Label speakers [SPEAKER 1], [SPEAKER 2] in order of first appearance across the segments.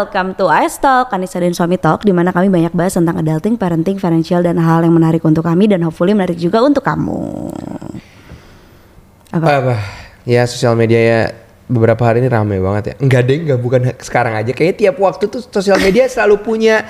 [SPEAKER 1] welcome to AS Talk, Anissa dan Suami Talk di mana kami banyak bahas tentang adulting, parenting, financial dan hal yang menarik untuk kami dan hopefully menarik juga untuk kamu. Apa?
[SPEAKER 2] Apa? Ya sosial media ya beberapa hari ini rame banget ya. Enggak deh, enggak bukan sekarang aja. Kayaknya tiap waktu tuh sosial media selalu punya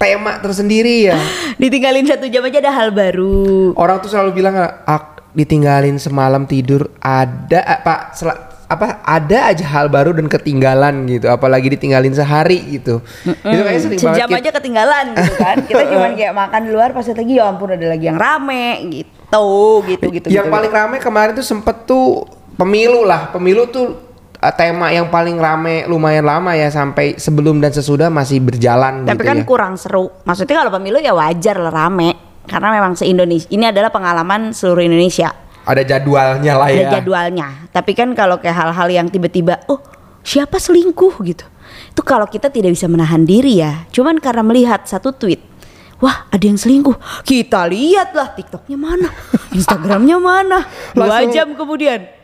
[SPEAKER 2] tema tersendiri ya.
[SPEAKER 1] Ditinggalin satu jam aja ada hal baru.
[SPEAKER 2] Orang tuh selalu bilang "Ak, ditinggalin semalam tidur ada apa sel- apa ada aja hal baru dan ketinggalan gitu apalagi ditinggalin sehari gitu itu kayaknya sering banget
[SPEAKER 1] Sejam
[SPEAKER 2] kita-
[SPEAKER 1] aja ketinggalan gitu kan. Kita cuman kayak makan di luar pas lagi ya ampun ada lagi yang rame gitu, gitu gitu.
[SPEAKER 2] yang
[SPEAKER 1] gitu,
[SPEAKER 2] paling rame kemarin tuh sempet tuh pemilu lah pemilu tuh uh, tema yang paling rame lumayan lama ya sampai sebelum dan sesudah masih berjalan
[SPEAKER 1] Tapi
[SPEAKER 2] gitu
[SPEAKER 1] kan
[SPEAKER 2] ya.
[SPEAKER 1] kurang seru. Maksudnya kalau pemilu ya wajar lah rame. Karena memang se-Indonesia ini adalah pengalaman seluruh Indonesia.
[SPEAKER 2] Ada jadwalnya lah ya
[SPEAKER 1] Ada jadwalnya. Tapi kan kalau kayak hal-hal yang tiba-tiba, oh siapa selingkuh gitu. Itu kalau kita tidak bisa menahan diri ya. Cuman karena melihat satu tweet. Wah ada yang selingkuh. Kita lihatlah TikToknya mana, Instagramnya mana. Dua
[SPEAKER 2] Langsung-
[SPEAKER 1] jam kemudian.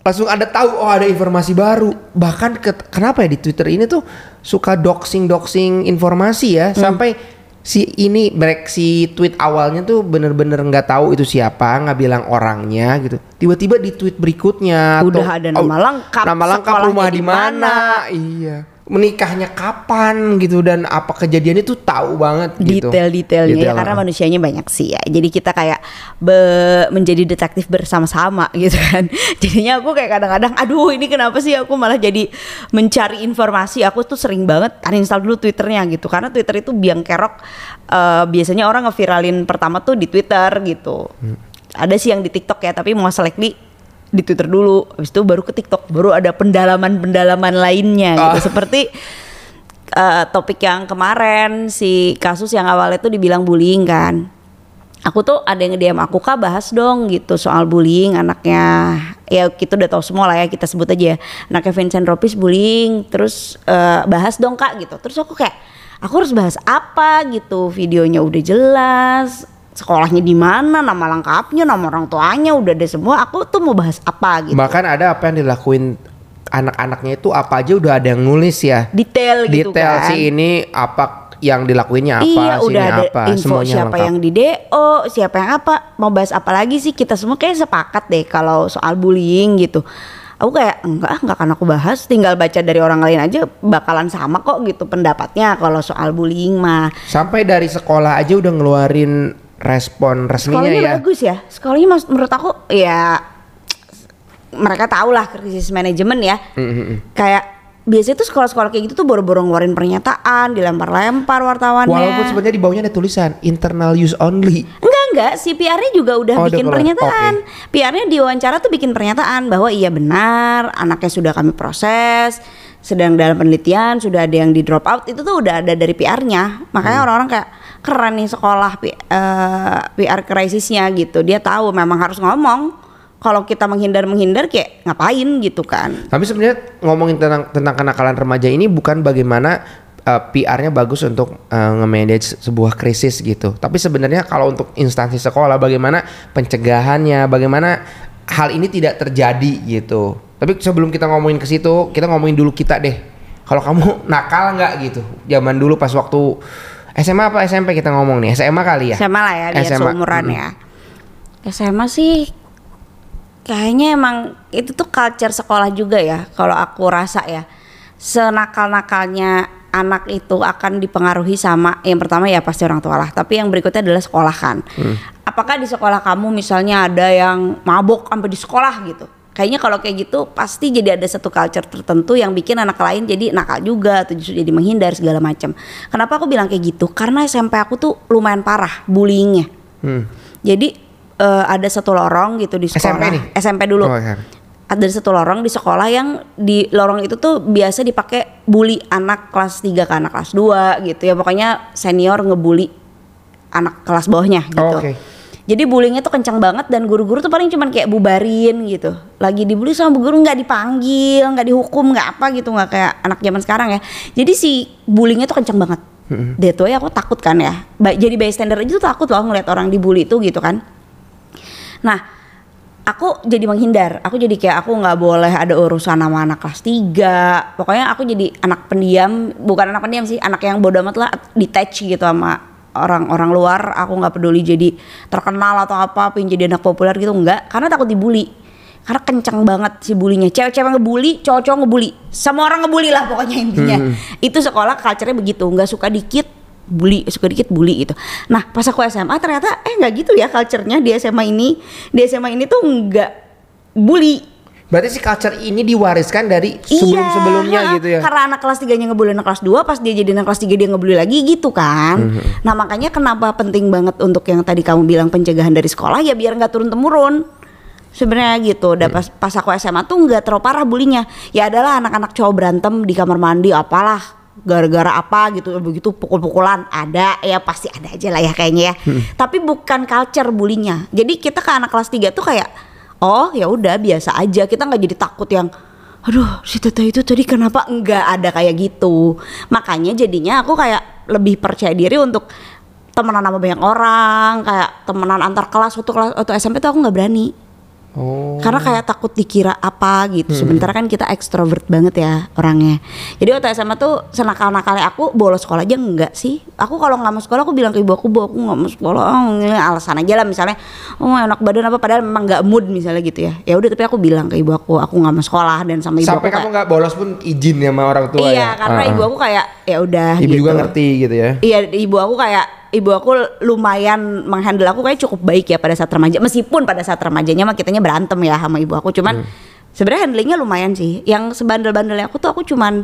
[SPEAKER 2] langsung ada tahu oh ada informasi baru bahkan ke- kenapa ya di Twitter ini tuh suka doxing doxing informasi ya
[SPEAKER 1] Hmm.
[SPEAKER 2] sampai si ini break si tweet awalnya tuh bener-bener nggak tahu itu siapa nggak bilang orangnya gitu. Tiba-tiba di tweet berikutnya
[SPEAKER 1] Udah ada nama lengkap,
[SPEAKER 2] nama lengkap rumah
[SPEAKER 1] di
[SPEAKER 2] mana. Iya menikahnya kapan gitu dan apa kejadian itu tahu banget gitu.
[SPEAKER 1] Detail-detailnya ya
[SPEAKER 2] Detail,
[SPEAKER 1] karena
[SPEAKER 2] ah.
[SPEAKER 1] manusianya banyak sih ya. Jadi kita kayak be- menjadi detektif bersama-sama gitu kan. Jadinya aku kayak kadang-kadang aduh ini kenapa sih aku malah jadi mencari informasi? Aku tuh sering banget uninstall dulu twitternya gitu karena twitter itu biang kerok eh, biasanya orang ngeviralin pertama tuh di twitter gitu. Ada sih yang di tiktok ya tapi mau likely di Twitter dulu, habis itu baru ke TikTok, baru ada pendalaman-pendalaman lainnya gitu. Seperti eh, topik yang kemarin si kasus yang awalnya tuh dibilang bullying kan. Aku tuh ada yang nge-DM aku kak bahas dong gitu soal bullying anaknya. Ya kita udah tahu semua lah ya kita sebut aja ya. Anaknya Vincent Ropis bullying terus eh, bahas dong kak gitu. Terus aku kayak aku harus bahas apa? gitu videonya udah jelas sekolahnya di mana nama lengkapnya nama orang tuanya udah ada semua. Aku tuh mau bahas apa gitu.
[SPEAKER 2] Bahkan ada apa yang dilakuin anak-anaknya itu apa aja udah ada yang nulis ya.
[SPEAKER 1] Detail gitu
[SPEAKER 2] detail
[SPEAKER 1] kan.
[SPEAKER 2] sih ini apa yang dilakuinnya apa
[SPEAKER 1] iya
[SPEAKER 2] sini
[SPEAKER 1] udah ada
[SPEAKER 2] apa
[SPEAKER 1] info
[SPEAKER 2] semuanya
[SPEAKER 1] siapa
[SPEAKER 2] lengkap.
[SPEAKER 1] yang di DO siapa yang apa. Mau bahas apa lagi sih? Kita semua kayak sepakat deh kalau soal bullying gitu. Aku kayak enggak enggak akan aku bahas. Tinggal baca dari orang lain aja bakalan sama kok gitu pendapatnya kalau soal bullying mah.
[SPEAKER 2] Sampai dari sekolah aja udah ngeluarin respon resminya
[SPEAKER 1] sekolahnya
[SPEAKER 2] ya
[SPEAKER 1] bagus ya sekolahnya mas- menurut aku ya mereka tahu lah krisis manajemen ya
[SPEAKER 2] Mm-mm.
[SPEAKER 1] kayak biasanya tuh sekolah-sekolah kayak gitu tuh boro-boro ngeluarin pernyataan dilempar-lempar wartawannya
[SPEAKER 2] walaupun sebenarnya di bawahnya ada tulisan internal use only
[SPEAKER 1] Enggak enggak, si PR-nya juga udah
[SPEAKER 2] Oh,
[SPEAKER 1] bikin pernyataan. PR-nya di wawancara tuh bikin pernyataan bahwa iya benar, anaknya sudah kami proses, sedang dalam penelitian, sudah ada yang di drop out. Itu tuh udah ada dari PR-nya. Makanya
[SPEAKER 2] Hmm.
[SPEAKER 1] orang-orang kayak keren nih sekolah P- eh, PR krisisnya gitu. Dia tahu memang harus ngomong. Kalau kita menghindar-menghindar kayak ngapain gitu kan.
[SPEAKER 2] tapi sebenarnya ngomongin tentang tentang kenakalan remaja ini bukan bagaimana uh, PR-nya bagus untuk uh, nge-manage sebuah krisis gitu tapi sebenarnya kalau untuk instansi sekolah bagaimana pencegahannya bagaimana hal ini tidak terjadi gitu tapi sebelum kita ngomongin ke situ kita ngomongin dulu kita deh kalau kamu nakal nggak gitu zaman dulu pas waktu SMA apa SMP kita ngomong nih SMA kali ya
[SPEAKER 1] SMA lah ya biar
[SPEAKER 2] SMA.
[SPEAKER 1] seumuran
[SPEAKER 2] Mm.
[SPEAKER 1] ya. SMA sih kayaknya emang itu tuh culture sekolah juga ya kalau aku rasa ya. Senakal-nakalnya anak itu akan dipengaruhi sama yang pertama ya pasti orang tua lah, tapi yang berikutnya adalah sekolah kan.
[SPEAKER 2] Hmm.
[SPEAKER 1] Apakah di sekolah kamu misalnya ada yang mabok sampai di sekolah gitu? Kayaknya kalau kayak gitu pasti jadi ada satu culture tertentu yang bikin anak lain jadi nakal juga atau justru jadi menghindar segala macam. Kenapa aku bilang kayak gitu? Karena SMP aku tuh lumayan parah bullyingnya.
[SPEAKER 2] Hmm.
[SPEAKER 1] Jadi eh, ada satu lorong gitu di sekolah.
[SPEAKER 2] SMP nih?
[SPEAKER 1] SMP dulu.
[SPEAKER 2] Oh, iya.
[SPEAKER 1] Ada satu lorong di sekolah yang di lorong itu tuh biasa dipakai bully anak kelas 3 ke anak kelas 2 gitu ya. Pokoknya senior ngebully anak kelas bawahnya gitu.
[SPEAKER 2] Oh, oke.
[SPEAKER 1] Jadi bullyingnya tuh kencang banget dan guru-guru tuh paling cuman kayak bubarin gitu. Lagi dibully sama bu guru nggak dipanggil, nggak dihukum, nggak apa gitu, nggak kayak anak zaman sekarang ya. Jadi si bullyingnya tuh kencang banget. That way aku takut kan ya. Ba- Jadi bystander aja tuh takut loh ngeliat orang dibully itu gitu kan. Nah, aku jadi menghindar. Aku jadi kayak aku nggak boleh ada urusan sama anak kelas 3. Pokoknya aku jadi anak pendiam, bukan anak pendiam sih, anak yang bodoh amat lah detach gitu sama orang-orang luar. Aku nggak peduli jadi terkenal atau apa, pengen jadi anak populer gitu enggak, karena takut dibully. Karena kencang banget si bulinya. Cewek-cewek ngebully, cowok-cowok ngebully. Semua orang ngebully lah pokoknya intinya. Itu sekolah culture-nya begitu, nggak suka dikit bully suka dikit bully gitu. Nah pas aku SMA ternyata eh nggak gitu ya culture-nya di SMA ini di SMA ini tuh nggak bully.
[SPEAKER 2] Berarti si culture ini diwariskan dari sebelum-sebelumnya
[SPEAKER 1] Iya,
[SPEAKER 2] gitu ya.
[SPEAKER 1] Karena anak kelas 3 nya ngebully anak kelas 2 Pas dia jadi anak kelas 3 dia ngebully lagi gitu kan.
[SPEAKER 2] Mhm.
[SPEAKER 1] Nah makanya kenapa penting banget Untuk yang tadi kamu bilang pencegahan dari sekolah? Ya biar nggak turun-temurun. Sebenarnya gitu. Udah
[SPEAKER 2] Mhm.
[SPEAKER 1] pas pas aku SMA tuh nggak terlalu parah bulinya. Ya adalah anak-anak cowok berantem di kamar mandi apalah. Gara-gara apa gitu begitu pukul-pukulan. Ada ya pasti ada aja lah ya kayaknya ya.
[SPEAKER 2] Mhm.
[SPEAKER 1] tapi bukan culture bulinya. Jadi kita ke anak kelas 3 tuh kayak oh ya udah biasa aja. Kita nggak jadi takut yang aduh si tete itu tadi kenapa enggak ada kayak gitu? Makanya jadinya aku kayak lebih percaya diri untuk temenan sama banyak orang kayak temenan antar kelas waktu kelas waktu SMP tuh aku nggak berani
[SPEAKER 2] Oh.
[SPEAKER 1] karena kayak takut dikira apa gitu. Sementara kan kita ekstrovert banget ya orangnya. Jadi waktu SMA tuh senakal-nakalnya aku bolos sekolah aja enggak sih. Aku kalau nggak mau sekolah aku bilang ke ibu aku, "Bu, aku nggak mau sekolah." Oh, alasan aja lah misalnya, "Oh, enak badan apa?" Padahal memang nggak mood misalnya gitu ya. Ya udah tapi aku bilang ke ibu aku, aku nggak mau sekolah dan sama ibu
[SPEAKER 2] Sampai
[SPEAKER 1] aku
[SPEAKER 2] kamu nggak bolos pun izin ya sama orang tua
[SPEAKER 1] Iya,
[SPEAKER 2] ya.
[SPEAKER 1] karena
[SPEAKER 2] Ah,
[SPEAKER 1] ibu
[SPEAKER 2] ah.
[SPEAKER 1] aku kayak ya udah
[SPEAKER 2] Ibu
[SPEAKER 1] gitu.
[SPEAKER 2] juga ngerti gitu ya.
[SPEAKER 1] Iya, ibu aku kayak ibu aku lumayan menghandle aku kayak cukup baik ya pada saat remaja. Meskipun pada saat remajanya mah kitanya berantem ya sama ibu aku. Cuman
[SPEAKER 2] Hmm.
[SPEAKER 1] sebenarnya handlingnya lumayan sih. Yang sebandel-bandelnya aku tuh aku cuman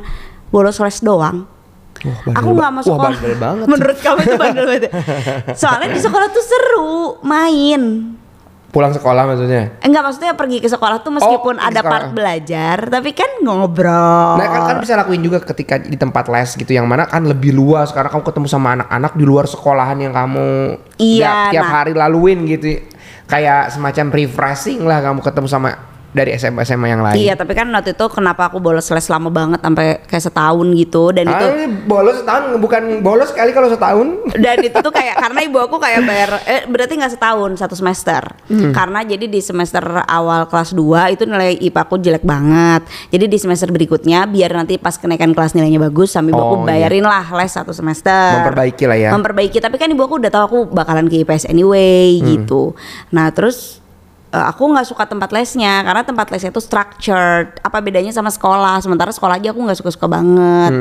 [SPEAKER 1] bolos les doang.
[SPEAKER 2] Wah,
[SPEAKER 1] aku nggak
[SPEAKER 2] Wah,
[SPEAKER 1] sekolah.
[SPEAKER 2] banget.
[SPEAKER 1] Menurut kamu itu bandel banget. ya? Soalnya di sekolah tuh seru main.
[SPEAKER 2] Pulang sekolah maksudnya.
[SPEAKER 1] Enggak maksudnya pergi ke sekolah tuh meskipun
[SPEAKER 2] pergi
[SPEAKER 1] ada
[SPEAKER 2] sekolah.
[SPEAKER 1] part belajar, tapi kan ngobrol.
[SPEAKER 2] Nah kan, kan bisa lakuin juga ketika di tempat les gitu yang mana kan lebih luas karena kamu ketemu sama anak-anak di luar sekolahan yang kamu
[SPEAKER 1] Iya,
[SPEAKER 2] tiap, tiap
[SPEAKER 1] nah.
[SPEAKER 2] hari laluin gitu kayak semacam refreshing lah kamu ketemu sama dari SMA SMA yang lain.
[SPEAKER 1] Iya, tapi kan waktu itu kenapa aku bolos les lama banget sampai kayak setahun gitu dan itu
[SPEAKER 2] Ah, ini bolos setahun bukan bolos kali kalau setahun.
[SPEAKER 1] dan itu tuh kayak karena ibu aku kayak bayar eh berarti nggak setahun satu semester karena jadi di semester awal kelas 2 itu nilai IPA aku jelek banget jadi di semester berikutnya biar nanti pas kenaikan kelas nilainya bagus sambil ibu aku
[SPEAKER 2] Oh, iya.
[SPEAKER 1] bayarin lah les satu semester
[SPEAKER 2] Memperbaiki lah ya.
[SPEAKER 1] memperbaiki tapi kan ibu aku udah tahu aku bakalan ke IPS anyway gitu nah terus eh, aku nggak suka tempat lesnya karena tempat lesnya itu structured. Apa bedanya sama sekolah? Sementara sekolah aja aku nggak suka suka banget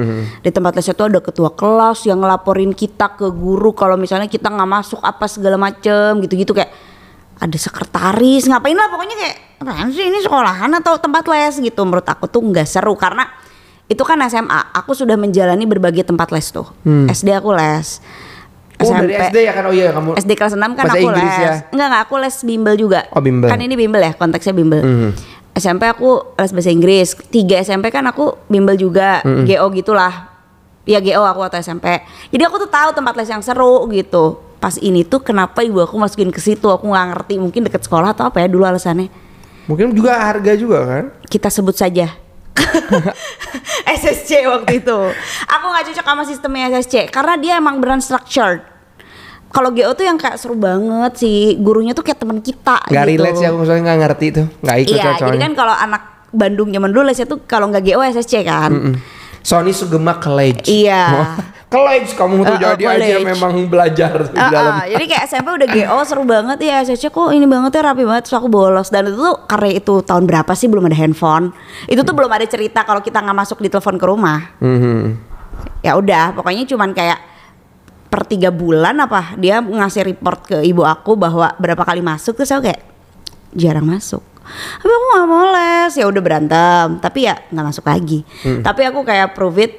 [SPEAKER 1] di tempat lesnya tuh ada ketua kelas yang ngelaporin kita ke guru kalau misalnya kita nggak masuk apa segala macem gitu-gitu kayak ada sekretaris. Ngapain lah pokoknya kayak apaan sih ini sekolahan atau tempat les? Gitu. Menurut aku tuh nggak seru karena itu kan SMA aku sudah menjalani berbagai tempat les tuh. SD aku les
[SPEAKER 2] Oh dari SD ya kan oh iya kamu.
[SPEAKER 1] SD kelas 6 kan aku
[SPEAKER 2] Inggris
[SPEAKER 1] les.
[SPEAKER 2] ya?
[SPEAKER 1] Enggak enggak aku les bimbel juga.
[SPEAKER 2] Oh, bimbel.
[SPEAKER 1] Kan ini bimbel ya, konteksnya bimbel.
[SPEAKER 2] Mhm.
[SPEAKER 1] SMP aku les bahasa Inggris. 3 SMP kan aku bimbel juga,
[SPEAKER 2] Mhm.
[SPEAKER 1] GO gitulah. Ya GO aku waktu SMP. Jadi aku tuh tahu tempat les yang seru gitu. Pas ini tuh kenapa ibu aku masukin ke situ aku nggak ngerti mungkin deket sekolah atau apa ya dulu alasannya
[SPEAKER 2] Mungkin juga harga juga kan.
[SPEAKER 1] kita sebut saja SSC waktu itu. Aku nggak cocok sama sistemnya SSC karena dia emang beran structured. Kalau GO tuh yang kayak seru banget sih. Gurunya tuh kayak teman kita
[SPEAKER 2] Gak
[SPEAKER 1] gitu.
[SPEAKER 2] relate sih aku soalnya nggak ngerti tuh. Nggak ikut
[SPEAKER 1] iya jadi kan kalau anak Bandung zaman dulu lesnya tuh kalau nggak GO SSC kan.
[SPEAKER 2] Mm. Sony Sugema College.
[SPEAKER 1] Iya.
[SPEAKER 2] Oh, college kamu tuh
[SPEAKER 1] Uh, uh,
[SPEAKER 2] jadi aja
[SPEAKER 1] college.
[SPEAKER 2] memang belajar di
[SPEAKER 1] Ah,
[SPEAKER 2] dalam.
[SPEAKER 1] ah, jadi kayak SMP udah GO seru banget ya SSC kok ini banget ya rapi banget terus aku bolos dan itu tuh karena itu tahun berapa sih belum ada handphone itu tuh belum ada cerita kalau kita nggak masuk di telepon ke rumah
[SPEAKER 2] Mhm.
[SPEAKER 1] ya udah pokoknya cuman kayak per tiga bulan apa dia ngasih report ke ibu aku bahwa berapa kali masuk terus aku kayak jarang masuk tapi aku nggak mau les ya udah berantem tapi ya nggak masuk lagi
[SPEAKER 2] Hmm.
[SPEAKER 1] tapi aku kayak prove it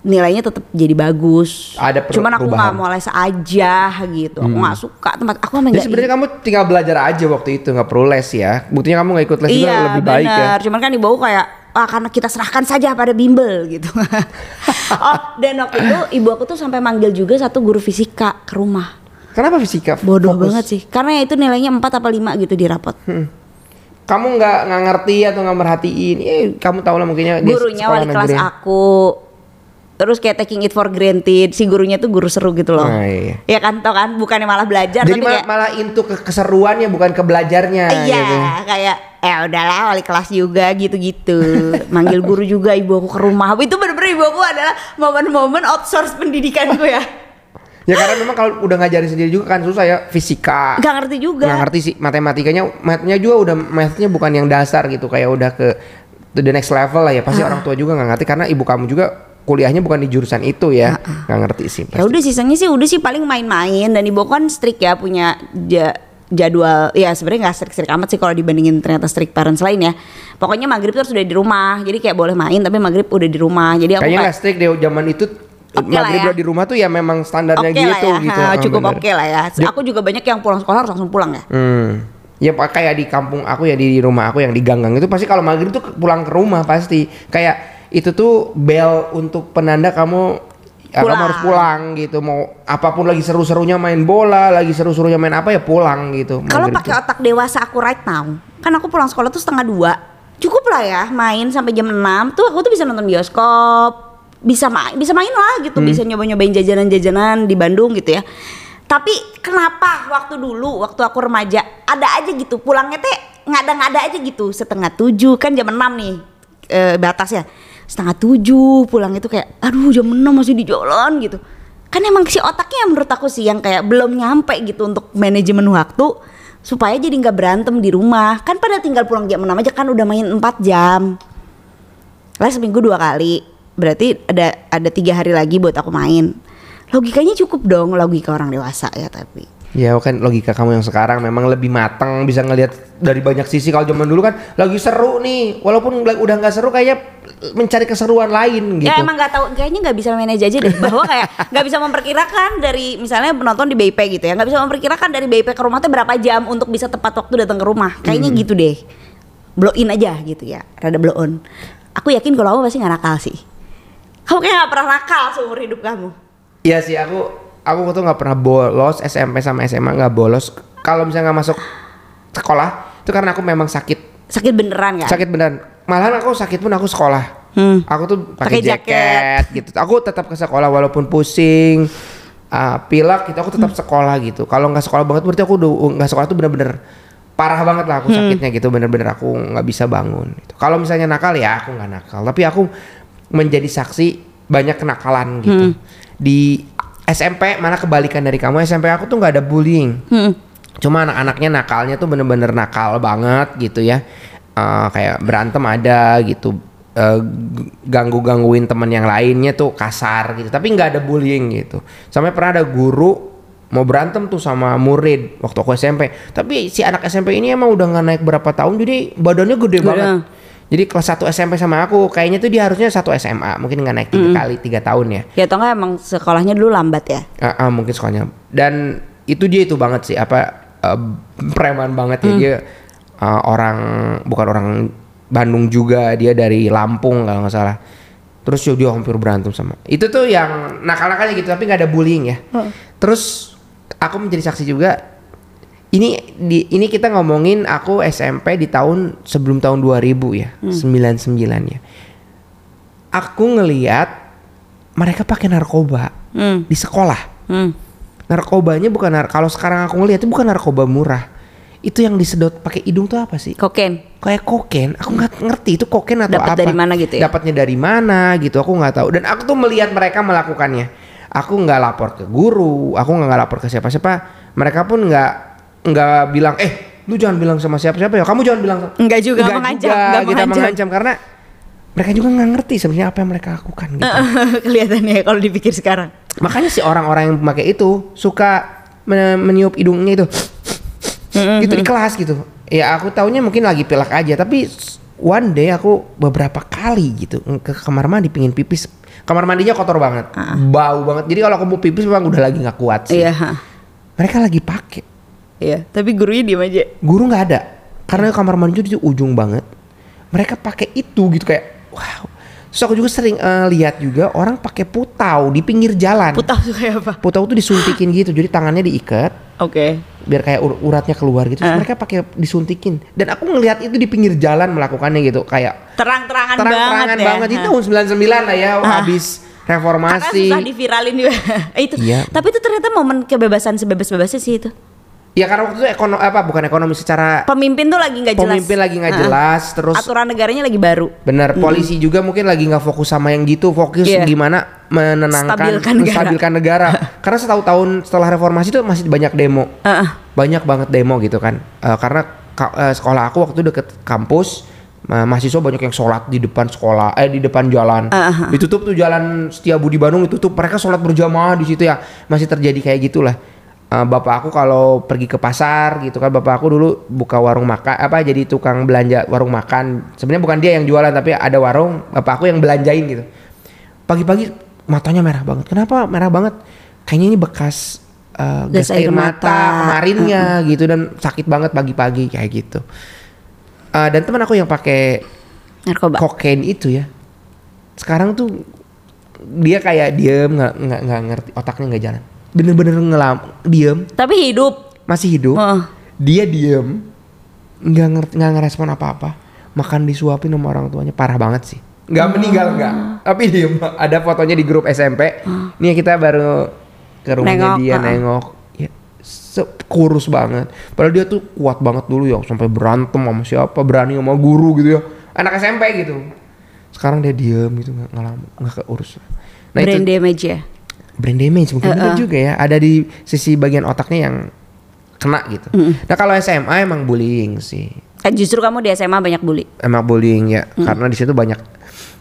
[SPEAKER 1] nilainya tetap jadi bagus
[SPEAKER 2] Ada per-
[SPEAKER 1] cuman aku nggak.
[SPEAKER 2] Hmm.
[SPEAKER 1] mau les aja gitu aku nggak suka tempat aku emang
[SPEAKER 2] Jadi sebenarnya kamu tinggal belajar aja waktu itu nggak perlu les ya. Buktinya kamu nggak ikut les juga
[SPEAKER 1] iya
[SPEAKER 2] lebih baik ya.
[SPEAKER 1] cuman kan ibu aku kayak ah karena kita serahkan saja pada bimbel gitu oh dan waktu itu ibu aku tuh sampai manggil juga satu guru fisika ke rumah
[SPEAKER 2] Kenapa fisika?
[SPEAKER 1] bodoh
[SPEAKER 2] fokus?
[SPEAKER 1] banget sih karena itu nilainya 4 apa 5 gitu di rapot
[SPEAKER 2] Kamu nggak nggak ngerti atau nggak merhatiin? Eh, kamu tahu lah mungkinnya
[SPEAKER 1] gurunya wali kelas
[SPEAKER 2] negeri.
[SPEAKER 1] aku terus kayak taking it for granted si gurunya tuh guru seru gitu loh
[SPEAKER 2] Nah, iya.
[SPEAKER 1] ya kan tau kan bukannya malah belajar
[SPEAKER 2] Jadi
[SPEAKER 1] tapi
[SPEAKER 2] malah,
[SPEAKER 1] kayak
[SPEAKER 2] malah into ke keseruannya bukan ke belajarnya
[SPEAKER 1] Iya,
[SPEAKER 2] gitu.
[SPEAKER 1] kayak eh udahlah wali kelas juga gitu-gitu. Manggil guru juga ibu aku ke rumah. Itu bener-bener ibu aku adalah momen-momen outsource pendidikanku ya.
[SPEAKER 2] Ya karena memang kalau udah ngajarin sendiri juga kan susah ya fisika.
[SPEAKER 1] Gak ngerti juga.
[SPEAKER 2] Nggak ngerti sih matematikanya, mathnya juga udah mathnya bukan yang dasar gitu kayak udah ke to the next level lah ya. Pasti
[SPEAKER 1] Ah.
[SPEAKER 2] orang tua juga nggak ngerti karena ibu kamu juga kuliahnya bukan di jurusan itu ya. Nggak ngerti sih.
[SPEAKER 1] Ya udah sisanya sih udah sih paling main-main dan ibu kan strict ya punya ja- jadwal ya sebenarnya nggak strict-strict amat sih kalau dibandingin ternyata strict parents lain ya. Pokoknya maghrib tuh harus udah di rumah. Jadi kayak boleh main tapi maghrib udah di rumah. Jadi aku
[SPEAKER 2] Kayaknya
[SPEAKER 1] kayak
[SPEAKER 2] nggak strict deh zaman itu.
[SPEAKER 1] Oke lah
[SPEAKER 2] maghrib
[SPEAKER 1] ya.
[SPEAKER 2] di rumah tuh ya memang standarnya
[SPEAKER 1] oke
[SPEAKER 2] gitu
[SPEAKER 1] ya,
[SPEAKER 2] gitu.
[SPEAKER 1] ha, cukup oke lah ya. Aku juga banyak yang pulang sekolah harus langsung pulang ya.
[SPEAKER 2] Hmm. Ya kayak di kampung aku ya di rumah aku yang di ganggang itu pasti kalau maghrib tuh pulang ke rumah pasti kayak itu tuh bel untuk penanda kamu ya, kamu harus pulang gitu mau apa pun lagi seru-serunya main bola lagi seru-serunya main apa ya pulang gitu.
[SPEAKER 1] Kalau pakai otak dewasa aku right now, kan aku pulang sekolah tuh setengah dua. Cukup lah ya main sampai jam 6 tuh aku tuh bisa nonton bioskop, bisa main, bisa main lah gitu, bisa nyoba-nyobain jajanan-jajanan di Bandung gitu ya. Tapi kenapa waktu dulu, waktu aku remaja, ada aja gitu pulangnya teh ngada-ngada aja gitu, setengah tujuh kan jam 6 nih eh, batasnya, setengah tujuh pulang itu kayak, aduh jam 6 masih di jalan gitu. Kan emang si otaknya menurut aku sih yang kayak belum nyampe gitu untuk manajemen waktu supaya jadi nggak berantem di rumah. Kan pada tinggal pulang jam 6 aja kan udah main 4 jam. Lah seminggu dua kali. Berarti ada ada tiga hari lagi buat aku main. Logikanya cukup dong logika orang dewasa ya tapi.
[SPEAKER 2] Ya kan logika kamu yang sekarang memang lebih matang bisa ngelihat dari banyak sisi. Kalau zaman dulu kan lagi seru nih walaupun udah nggak seru kayaknya mencari keseruan lain gitu.
[SPEAKER 1] Ya emang nggak tahu kayaknya nggak bisa manage aja deh. Bahwa kayak nggak bisa memperkirakan dari misalnya penonton di BIP gitu ya nggak bisa memperkirakan dari BIP ke rumah tuh berapa jam untuk bisa tepat waktu datang ke rumah. Kayaknya gitu deh. Blow in aja gitu ya rada blow on. Aku yakin kalau kamu pasti nggak nakal sih kamu kayak nggak pernah nakal seumur hidup kamu
[SPEAKER 2] Iya sih aku aku tuh nggak pernah bolos SMP sama SMA nggak bolos. Kalau misalnya nggak masuk sekolah itu karena aku memang sakit
[SPEAKER 1] sakit beneran kan
[SPEAKER 2] sakit beneran. Malahan aku sakit pun aku sekolah.
[SPEAKER 1] Hmm.
[SPEAKER 2] Aku tuh pakai
[SPEAKER 1] jaket.
[SPEAKER 2] jaket. gitu. Aku tetap ke sekolah walaupun pusing, ah, pilek gitu. Aku tetap
[SPEAKER 1] Hmm.
[SPEAKER 2] sekolah gitu. Kalau nggak sekolah banget berarti aku udah nggak sekolah tuh bener-bener parah banget lah
[SPEAKER 1] Hmm.
[SPEAKER 2] aku sakitnya gitu. Bener-bener aku nggak bisa bangun. Gitu. Kalau misalnya nakal ya aku nggak nakal. Tapi aku menjadi saksi banyak kenakalan gitu.
[SPEAKER 1] Hmm.
[SPEAKER 2] Di SMP mana kebalikan dari kamu SMP aku tuh nggak ada bullying.
[SPEAKER 1] Hmm.
[SPEAKER 2] Cuma anak-anaknya nakalnya tuh bener-bener nakal banget gitu ya. Eh, kayak berantem ada gitu. G- ganggu-gangguin teman yang lainnya tuh kasar gitu. Tapi nggak ada bullying gitu. Sampai pernah ada guru mau berantem tuh sama murid waktu aku SMP. Tapi si anak SMP ini emang udah nggak naik berapa tahun jadi badannya gede
[SPEAKER 1] Gede.
[SPEAKER 2] banget. Jadi kelas 1 SMP sama aku kayaknya tuh dia harusnya satu SMA mungkin nggak naik tiga kali tiga tahun ya.
[SPEAKER 1] ya atau nggak emang sekolahnya dulu lambat ya?
[SPEAKER 2] Ah, ah, mungkin sekolahnya. Dan itu dia itu banget sih apa eh, preman banget ya. Dia eh, orang bukan orang Bandung juga dia dari Lampung kalau nggak salah. Terus ya dia hampir berantem sama. Itu tuh yang nakal-nakalnya gitu tapi nggak ada bullying ya. Terus aku menjadi saksi juga di ini kita ngomongin aku SMP di tahun sebelum tahun 2000 ya 99 ya. Aku ngeliat mereka pakai narkoba
[SPEAKER 1] hmm.
[SPEAKER 2] di sekolah.
[SPEAKER 1] Hmm.
[SPEAKER 2] narkobanya bukan nar kalau sekarang aku ngeliat itu bukan narkoba murah. Itu yang disedot pakai hidung tuh apa sih?
[SPEAKER 1] Koken
[SPEAKER 2] kayak koken aku nggak ngerti itu koken atau
[SPEAKER 1] Dapat
[SPEAKER 2] apa.
[SPEAKER 1] dari mana gitu ya?
[SPEAKER 2] dapatnya dari mana gitu aku nggak tahu. Dan aku tuh melihat mereka melakukannya. Aku nggak lapor ke guru aku nggak lapor ke siapa-siapa. Mereka pun nggak nggak bilang eh lu jangan bilang sama siapa-siapa ya kamu jangan bilang
[SPEAKER 1] Enggak juga,
[SPEAKER 2] Nggak
[SPEAKER 1] mengancam,
[SPEAKER 2] juga,
[SPEAKER 1] nggak
[SPEAKER 2] gitu,
[SPEAKER 1] mengancam.
[SPEAKER 2] mengancam karena mereka juga nggak ngerti sebenarnya apa yang mereka lakukan gitu
[SPEAKER 1] kelihatannya kalau dipikir sekarang
[SPEAKER 2] Makanya sih orang-orang yang pakai itu suka men- meniup hidungnya itu gitu di kelas gitu. Ya aku taunya mungkin lagi pilek aja, tapi one day aku beberapa kali gitu ke kamar mandi pingin pipis. Kamar mandinya kotor banget, bau banget. Jadi kalau aku mau pipis memang udah lagi nggak kuat sih.
[SPEAKER 1] iya ha.
[SPEAKER 2] Mereka lagi pakai.
[SPEAKER 1] Iya tapi gurunya diem aja
[SPEAKER 2] Guru nggak ada, karena kamar mandi itu ujung banget. Mereka pakai itu gitu kayak wow. Terus aku juga sering eh, lihat juga orang pakai putau di pinggir jalan.
[SPEAKER 1] putau tuh kayak apa
[SPEAKER 2] Putau tuh disuntikin gitu, jadi tangannya diikat
[SPEAKER 1] oke
[SPEAKER 2] biar kayak ur- uratnya keluar gitu. Terus
[SPEAKER 1] Ah.
[SPEAKER 2] mereka pakai disuntikin. Dan aku ngelihat itu di pinggir jalan melakukannya gitu, kayak
[SPEAKER 1] terang-terangan
[SPEAKER 2] terang-terangan
[SPEAKER 1] banget,
[SPEAKER 2] banget.
[SPEAKER 1] ya.
[SPEAKER 2] Itu tahun 99 lah ya,
[SPEAKER 1] Ah.
[SPEAKER 2] habis
[SPEAKER 1] Karena
[SPEAKER 2] reformasi.
[SPEAKER 1] susah diviralin juga. itu.
[SPEAKER 2] Iya.
[SPEAKER 1] Tapi itu ternyata momen kebebasan sebebas-bebasnya sih itu.
[SPEAKER 2] Ya karena waktu itu ekonomi apa bukan ekonomi secara
[SPEAKER 1] Pemimpin tuh lagi nggak jelas.
[SPEAKER 2] pemimpin lagi nggak jelas terus
[SPEAKER 1] Aturan negaranya lagi baru.
[SPEAKER 2] benar polisi juga mungkin lagi nggak fokus sama yang gitu fokus
[SPEAKER 1] Iya.
[SPEAKER 2] gimana menenangkan
[SPEAKER 1] Stabilkan negara.
[SPEAKER 2] menstabilkan negara karena setahu tahun setelah reformasi itu masih banyak demo
[SPEAKER 1] Heeh.
[SPEAKER 2] banyak banget demo gitu kan Eh, karena ka- eh, sekolah aku waktu itu deket kampus ma- mahasiswa banyak yang sholat di depan sekolah eh di depan jalan
[SPEAKER 1] Uh-huh.
[SPEAKER 2] ditutup tuh jalan Setiabudi Bandung ditutup mereka sholat berjamaah di situ ya masih terjadi kayak gitulah Eh, bapak aku kalau pergi ke pasar gitu kan bapak aku dulu buka warung makan apa jadi tukang belanja warung makan. Sebenarnya bukan dia yang jualan tapi ada warung bapak aku yang belanjain gitu. Pagi-pagi matanya merah banget. Kenapa merah banget? Kayaknya ini bekas eh, gas, air mata, kemarinnya gitu dan sakit banget pagi-pagi kayak gitu. Eh, dan teman aku yang pakai
[SPEAKER 1] Narkoba.
[SPEAKER 2] kokain itu ya sekarang tuh dia kayak diem nggak nggak ngerti otaknya nggak jalan bener-bener ngelam diem.
[SPEAKER 1] Tapi hidup.
[SPEAKER 2] masih hidup.
[SPEAKER 1] Heeh.
[SPEAKER 2] dia diem nggak ngerti nggak ngerespon apa-apa. Makan disuapin sama orang tuanya. Parah banget sih. Nggak meninggal nggak. Tapi diem. Ada fotonya di grup SMP nih kita baru ke rumahnya
[SPEAKER 1] Nengok,
[SPEAKER 2] dia
[SPEAKER 1] uh-uh.
[SPEAKER 2] nengok. Ya kurus banget. Padahal dia tuh kuat banget dulu ya sampai berantem sama siapa berani sama guru gitu ya. Anak SMP gitu. Sekarang dia diem gitu nggak nggak nggak keurus. Nah
[SPEAKER 1] Brain
[SPEAKER 2] itu
[SPEAKER 1] damage ya.
[SPEAKER 2] Brain damage mungkin bener
[SPEAKER 1] Uh-uh.
[SPEAKER 2] juga ya ada di sisi bagian otaknya yang kena gitu nah kalau SMA emang bullying sih
[SPEAKER 1] Kan justru kamu di SMA banyak bully.
[SPEAKER 2] emang bullying ya
[SPEAKER 1] Mm.
[SPEAKER 2] karena di situ banyak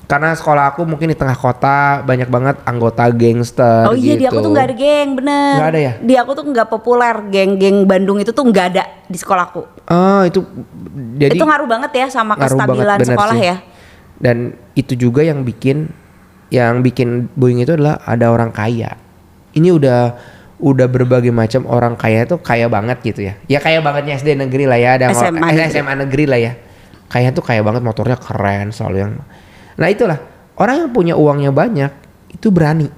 [SPEAKER 2] karena sekolah aku mungkin di tengah kota banyak banget anggota gangster
[SPEAKER 1] Oh iya di aku
[SPEAKER 2] gitu.
[SPEAKER 1] tuh nggak ada geng bener.
[SPEAKER 2] Nggak ada ya?
[SPEAKER 1] Di aku tuh nggak populer geng-geng Bandung itu tuh nggak ada di sekolahku.
[SPEAKER 2] oh itu jadi
[SPEAKER 1] itu ngaruh banget ya sama
[SPEAKER 2] banget,
[SPEAKER 1] kestabilan sekolah
[SPEAKER 2] sih.
[SPEAKER 1] ya.
[SPEAKER 2] dan itu juga yang bikin yang bikin bullying itu adalah ada orang kaya. Ini udah udah berbagai macam orang kaya tuh kaya banget gitu ya. Ya kaya bangetnya SD negeri lah ya ada
[SPEAKER 1] SMA negeri.
[SPEAKER 2] SMA negeri lah ya. Kaya tuh kaya banget motornya keren selalu yang nah itulah. Orang yang punya uangnya banyak itu berani.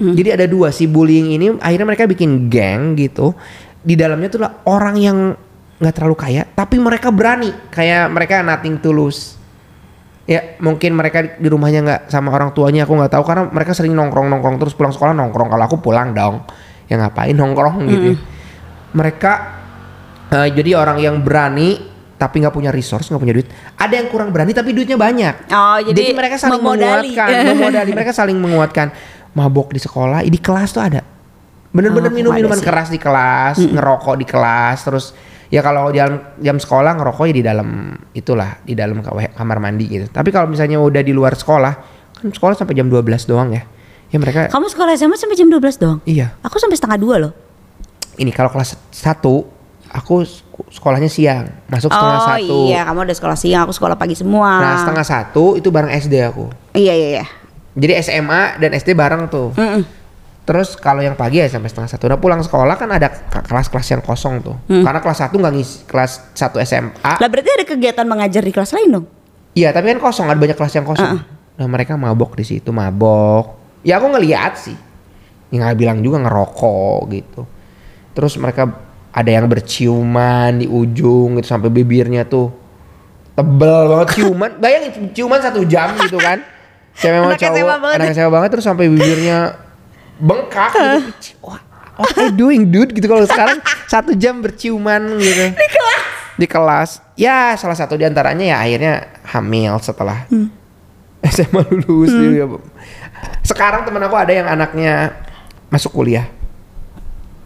[SPEAKER 1] Hmm.
[SPEAKER 2] jadi ada dua si bullying ini akhirnya mereka bikin geng gitu. Di dalamnya tuh lah orang yang nggak terlalu kaya tapi mereka berani. Kayak mereka nothing tulus ya mungkin mereka di rumahnya nggak sama orang tuanya aku nggak tahu karena mereka sering nongkrong nongkrong terus pulang sekolah nongkrong. Kalau aku pulang dong ya ngapain nongkrong gitu ya. mereka eh, jadi orang yang berani tapi nggak punya resource nggak punya duit. Ada yang kurang berani tapi duitnya banyak.
[SPEAKER 1] Oh jadi,
[SPEAKER 2] mereka saling
[SPEAKER 1] memodali.
[SPEAKER 2] menguatkan memodali. Mereka saling menguatkan. Mabok di sekolah di kelas tuh ada. Bener-bener
[SPEAKER 1] Oh,
[SPEAKER 2] minum minuman keras di kelas ngerokok di kelas terus ya kalau jam jam sekolah ngerokok ya di dalam itulah di dalam kamar mandi gitu tapi kalau misalnya udah di luar sekolah kan sekolah sampai jam 12 doang ya ya mereka
[SPEAKER 1] Kamu sekolah SMA sampai jam 12 doang?
[SPEAKER 2] iya
[SPEAKER 1] Aku sampai setengah dua loh.
[SPEAKER 2] ini kalau kelas 1 aku sek- sekolahnya siang masuk setengah
[SPEAKER 1] oh
[SPEAKER 2] satu
[SPEAKER 1] iya, kamu ada sekolah siang, aku sekolah pagi semua.
[SPEAKER 2] nah setengah satu itu bareng SD aku
[SPEAKER 1] Iya iya iya.
[SPEAKER 2] jadi SMA dan SD bareng tuh
[SPEAKER 1] Mm-mm.
[SPEAKER 2] Terus kalau yang pagi ya sampai setengah satu. Udah pulang sekolah kan ada kelas-kelas yang kosong tuh.
[SPEAKER 1] Hmm.
[SPEAKER 2] Karena kelas satu nggak ngisi kelas satu SMA.
[SPEAKER 1] Lah berarti ada kegiatan mengajar di kelas lain dong?
[SPEAKER 2] Iya tapi kan kosong ada banyak kelas yang kosong. Nah mereka mabok di situ mabok. Ya aku ngeliat sih. Nggak bilang juga ngerokok gitu. Terus mereka ada yang berciuman di ujung gitu sampai bibirnya tuh tebel banget ciuman. Bayangin ciuman satu jam gitu kan. Cewek sama
[SPEAKER 1] Anak SMA
[SPEAKER 2] cowok,
[SPEAKER 1] banget.
[SPEAKER 2] anak SMA banget terus sampai bibirnya bengkak gitu. Wah, what are you doing dude gitu kalau sekarang satu jam berciuman gitu
[SPEAKER 1] Di kelas.
[SPEAKER 2] di kelas ya salah satu di antaranya ya akhirnya hamil setelah
[SPEAKER 1] Hmm.
[SPEAKER 2] SMA lulus dia. sekarang temen aku ada yang anaknya masuk kuliah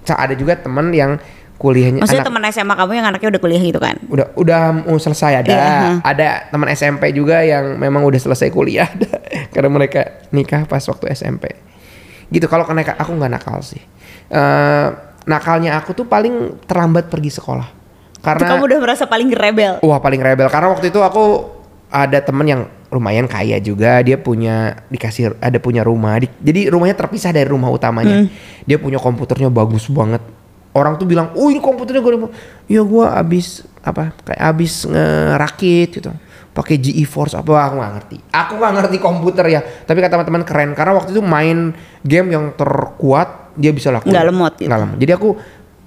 [SPEAKER 2] ada juga temen yang kuliahnya
[SPEAKER 1] Maksudnya teman SMA kamu yang anaknya udah kuliah gitu kan?
[SPEAKER 2] udah udah mau selesai ada
[SPEAKER 1] Iya, huh.
[SPEAKER 2] ada teman SMP juga yang memang udah selesai kuliah karena mereka nikah pas waktu SMP gitu kalau keneka aku nggak nakal sih. Eh, nakalnya aku tuh paling terlambat pergi sekolah.
[SPEAKER 1] Itu
[SPEAKER 2] karena
[SPEAKER 1] kamu udah merasa paling rebel.
[SPEAKER 2] Wah paling rebel. Karena waktu itu aku ada temen yang lumayan kaya juga. Dia punya dikasih ada punya rumah. Di- jadi rumahnya terpisah dari rumah utamanya. Dia punya komputernya bagus banget orang tuh bilang oh ini komputernya gue ya gue abis apa kayak abis ngerakit gitu. Pakai GeForce apa aku nggak ngerti. Aku nggak ngerti komputer ya. Tapi kata teman-teman keren. Karena waktu itu main game yang terkuat dia bisa lakukan
[SPEAKER 1] Nggak lemot gitu.
[SPEAKER 2] Nggak lemot. jadi aku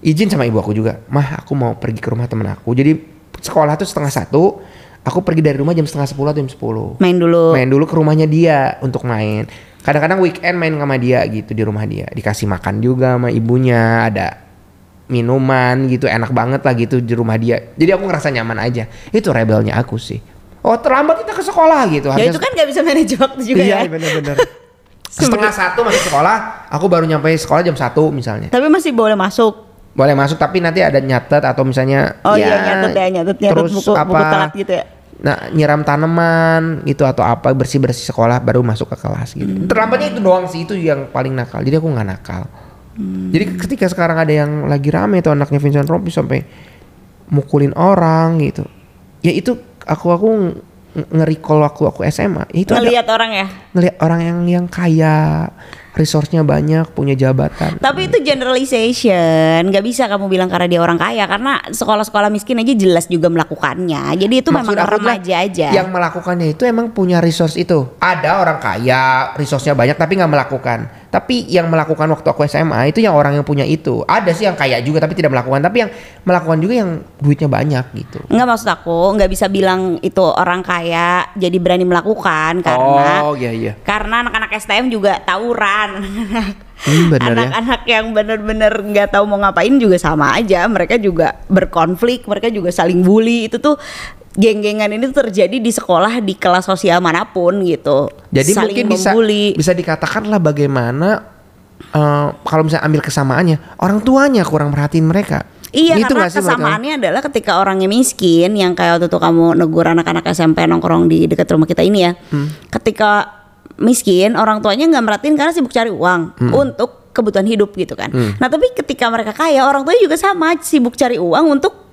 [SPEAKER 2] izin sama ibu aku juga mah aku mau pergi ke rumah temen aku. Jadi sekolah tuh setengah satu aku pergi dari rumah jam setengah sepuluh atau jam sepuluh.
[SPEAKER 1] Main dulu.
[SPEAKER 2] main dulu ke rumahnya dia untuk main. Kadang-kadang weekend main sama dia gitu di rumah dia. Dikasih makan juga sama ibunya ada minuman gitu enak banget lah gitu di rumah dia. Jadi aku ngerasa nyaman aja. Itu rebelnya aku sih. Oh terlambat kita ke sekolah gitu.
[SPEAKER 1] Ya itu kan gak bisa manage waktu juga
[SPEAKER 2] iya
[SPEAKER 1] ya.
[SPEAKER 2] bener-bener. Setengah satu masuk sekolah aku baru nyampe sekolah jam satu misalnya.
[SPEAKER 1] Tapi masih boleh masuk.
[SPEAKER 2] boleh masuk tapi nanti ada nyatet atau misalnya
[SPEAKER 1] Oh
[SPEAKER 2] ya,
[SPEAKER 1] iya nyatet ya nyatet nyatet
[SPEAKER 2] terus
[SPEAKER 1] buku
[SPEAKER 2] apa
[SPEAKER 1] buku telat gitu ya.
[SPEAKER 2] nah nyiram tanaman gitu atau apa bersih bersih sekolah baru masuk ke kelas gitu.
[SPEAKER 1] Hmm.
[SPEAKER 2] terlambatnya itu doang sih itu yang paling nakal. Jadi aku nggak nakal
[SPEAKER 1] Hmm.
[SPEAKER 2] jadi ketika sekarang ada yang lagi rame tuh anaknya Vincent Rompi sampai mukulin orang gitu ya itu aku aku ng- nge-recall waktu aku SMA ya itu ada
[SPEAKER 1] Ngelihat orang ya.
[SPEAKER 2] ngelihat orang yang yang kaya resource-nya banyak punya jabatan
[SPEAKER 1] Tapi itu generalization, nggak bisa kamu bilang karena dia orang kaya karena sekolah-sekolah miskin aja jelas juga melakukannya. Jadi itu
[SPEAKER 2] Maksud
[SPEAKER 1] memang
[SPEAKER 2] aku
[SPEAKER 1] remaja aja.
[SPEAKER 2] Yang melakukannya itu emang punya resource itu. Ada orang kaya, resource-nya banyak tapi nggak melakukan. Tapi yang melakukan waktu aku SMA itu yang orang yang punya itu. Ada sih yang kaya juga tapi tidak melakukan. Tapi yang melakukan juga yang duitnya banyak gitu.
[SPEAKER 1] Nggak maksud aku nggak bisa bilang itu orang kaya jadi berani melakukan karena
[SPEAKER 2] oh iya iya.
[SPEAKER 1] karena anak-anak STM juga tawuran.
[SPEAKER 2] Hmm, ya.
[SPEAKER 1] Anak-anak yang bener-bener nggak tahu mau ngapain juga sama aja. Mereka juga berkonflik, mereka juga saling bully. Itu tuh geng-gengan ini terjadi di sekolah di kelas sosial mana pun gitu.
[SPEAKER 2] Jadi
[SPEAKER 1] saling
[SPEAKER 2] mungkin bisa
[SPEAKER 1] membuli.
[SPEAKER 2] bisa dikatakan lah bagaimana eh, kalau misalnya ambil kesamaannya orang tuanya kurang merhatiin mereka.
[SPEAKER 1] Iya
[SPEAKER 2] Gitu
[SPEAKER 1] karena
[SPEAKER 2] sih kamu?
[SPEAKER 1] kesamaannya adalah ketika orangnya miskin yang kayak waktu itu kamu negur anak-anak SMP nongkrong di dekat rumah kita ini ya.
[SPEAKER 2] Hmm.
[SPEAKER 1] Ketika miskin orang tuanya nggak merhatiin karena sibuk cari uang
[SPEAKER 2] Hmm.
[SPEAKER 1] untuk kebutuhan hidup gitu kan. Nah tapi ketika mereka kaya orang tuanya juga sama sibuk cari uang untuk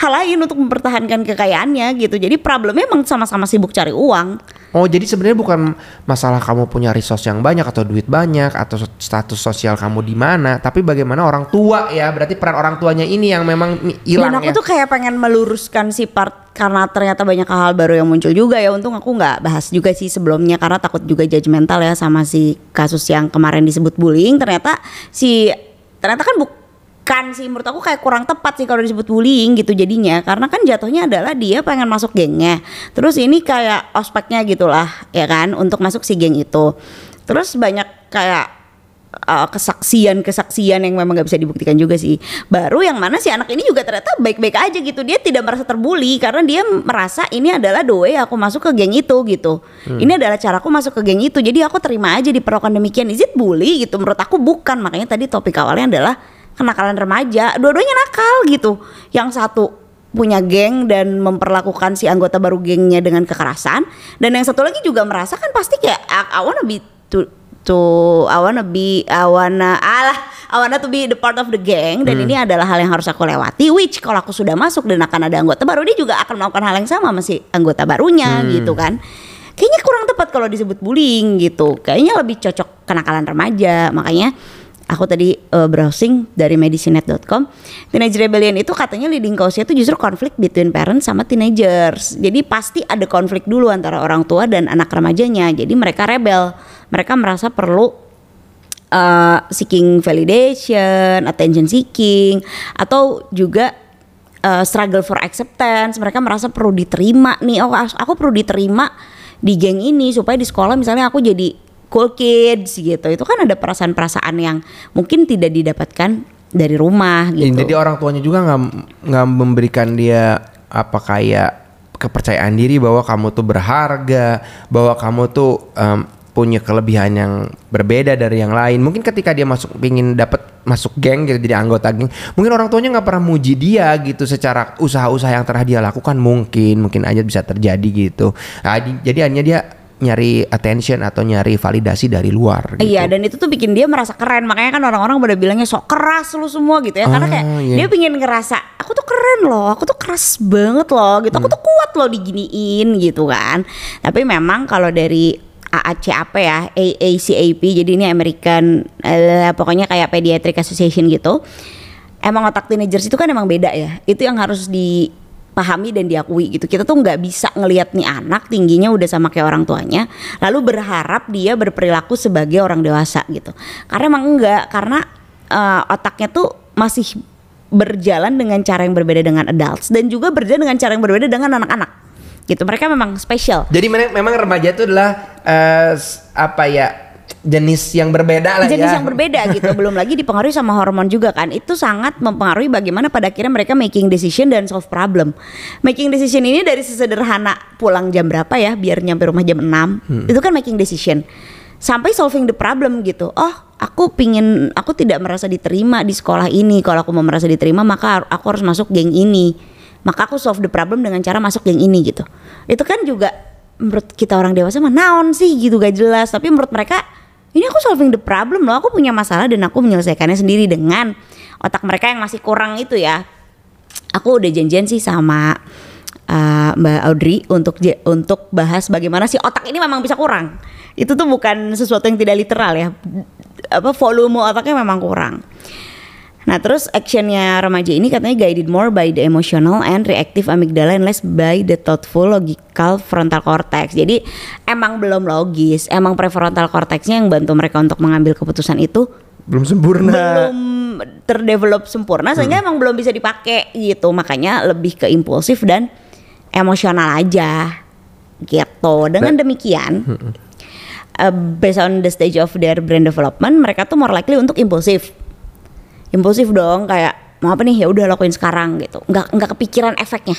[SPEAKER 1] hal lain untuk mempertahankan kekayaannya gitu. Jadi problemnya emang sama-sama sibuk cari uang.
[SPEAKER 2] Oh jadi sebenarnya bukan masalah kamu punya resource yang banyak atau duit banyak atau status sosial kamu di mana, tapi bagaimana orang tua ya berarti peran orang tuanya ini yang memang hilang
[SPEAKER 1] Dan aku
[SPEAKER 2] ya.
[SPEAKER 1] tuh kayak pengen meluruskan si part karena ternyata banyak hal baru yang muncul juga ya. Untung aku nggak bahas juga sih sebelumnya karena takut juga judgmental ya sama si kasus yang kemarin disebut bullying. Ternyata si ternyata kan bukan sih menurut aku kayak kurang tepat sih kalau disebut bullying gitu jadinya karena kan jatuhnya adalah dia pengen masuk gengnya terus ini kayak ospeknya gitulah ya kan untuk masuk si geng itu terus banyak kayak uh, kesaksian-kesaksian yang memang nggak bisa dibuktikan juga sih. Baru yang mana si anak ini juga ternyata baik-baik aja gitu. Dia tidak merasa terbuli karena dia merasa ini adalah the way aku masuk ke geng itu gitu. Ini adalah caraku masuk ke geng itu. Jadi aku terima aja diperlakukan demikian. Is it bully gitu? Menurut aku bukan. Makanya tadi topik awalnya adalah kenakalan remaja. Dua-duanya nakal gitu. Yang satu punya geng dan memperlakukan si anggota baru gengnya dengan kekerasan dan yang satu lagi juga merasa kan pasti kayak I, I wanna be to to I wanna be I wanna alah I wanna to be the part of the gang. Dan ini adalah hal yang harus aku lewati which kalau aku sudah masuk dan akan ada anggota baru dia juga akan melakukan hal yang sama masih anggota barunya gitu kan. Kayaknya kurang tepat kalau disebut bullying gitu. Kayaknya lebih cocok kenakalan remaja. Makanya aku tadi uh, browsing dari medicinet.com teenage rebellion itu katanya leading cause-nya itu justru konflik between parents sama teenagers. Jadi pasti ada konflik dulu antara orang tua dan anak remajanya. Jadi mereka rebel. Mereka merasa perlu uh, seeking validation attention seeking atau juga uh, struggle for acceptance. Mereka merasa perlu diterima nih. Oh aku perlu diterima di geng ini supaya di sekolah misalnya aku jadi cool kids gitu itu kan ada perasaan-perasaan yang mungkin tidak didapatkan dari rumah gitu
[SPEAKER 2] Jadi orang tuanya juga nggak nggak memberikan dia apa kayak kepercayaan diri bahwa kamu tuh berharga, bahwa kamu tuh em, punya kelebihan yang berbeda dari yang lain. Mungkin ketika dia masuk pingin dapat masuk geng gitu jadi anggota geng, mungkin orang tuanya nggak pernah muji dia gitu secara usaha-usaha yang telah dia lakukan mungkin mungkin aja bisa terjadi gitu. Nah, di- jadi hanya dia nyari attention atau nyari validasi dari luar gitu.
[SPEAKER 1] Iya dan itu tuh bikin dia merasa keren. Makanya kan orang-orang pada bilangnya sok keras lu semua gitu ya. Karena kayak
[SPEAKER 2] Ah, iya.
[SPEAKER 1] dia pingin ngerasa aku tuh keren loh aku tuh keras banget loh gitu. Aku tuh kuat loh diginiin gitu kan. Tapi memang kalau dari AACAP ya AACAP jadi ini American eh, pokoknya kayak Pediatric Association gitu emang otak teenagers itu kan emang beda ya. Itu yang harus dipahami dan diakui gitu kita tuh nggak bisa ngelihat nih anak tingginya udah sama kayak orang tuanya lalu berharap dia berperilaku sebagai orang dewasa gitu karena emang enggak karena eh, otaknya tuh masih berjalan dengan cara yang berbeda dengan adults dan juga berjalan dengan cara yang berbeda dengan anak-anak gitu. Mereka memang spesial.
[SPEAKER 2] Jadi memang remaja itu adalah s- apa ya jenis yang berbeda lah
[SPEAKER 1] jenis
[SPEAKER 2] ya.
[SPEAKER 1] yang berbeda gitu. Belum lagi dipengaruhi sama hormon juga kan. Itu sangat mempengaruhi bagaimana pada akhirnya mereka making decision dan solve problem. Making decision ini dari sesederhana pulang jam berapa ya biar nyampe rumah jam 6 itu kan making decision. Sampai solving the problem gitu. Oh aku pingin aku tidak merasa diterima di sekolah ini. Kalau aku mau merasa diterima maka aku harus masuk geng ini. Maka aku solve the problem dengan cara masuk geng ini gitu. Itu kan juga menurut kita orang dewasa mah naon sih gitu gak jelas. Tapi menurut mereka ini aku solving the problem loh aku punya masalah dan aku menyelesaikannya sendiri dengan otak mereka yang masih kurang itu ya. Aku udah janjian sih sama uh, Mbak Audrey untuk untuk bahas bagaimana sih otak ini memang bisa kurang. Itu tuh bukan sesuatu yang tidak literal ya. Apa volume otaknya memang kurang Nah terus actionnya remaja ini katanya guided more by the emotional and reactive amygdala and less by the thoughtful logical frontal cortex. Jadi emang belum logis, emang prefrontal cortexnya yang bantu mereka untuk mengambil keputusan itu
[SPEAKER 2] belum sempurna.
[SPEAKER 1] belum terdevelop sempurna sehingga emang belum bisa dipakai gitu. Makanya lebih ke impulsif dan emosional aja gitu. Dengan demikian uh, based on the stage of their brain development mereka tuh more likely untuk impulsif impulsif dong kayak mau apa nih? Ya udah lakuin sekarang gitu. Nggak nggak kepikiran efeknya.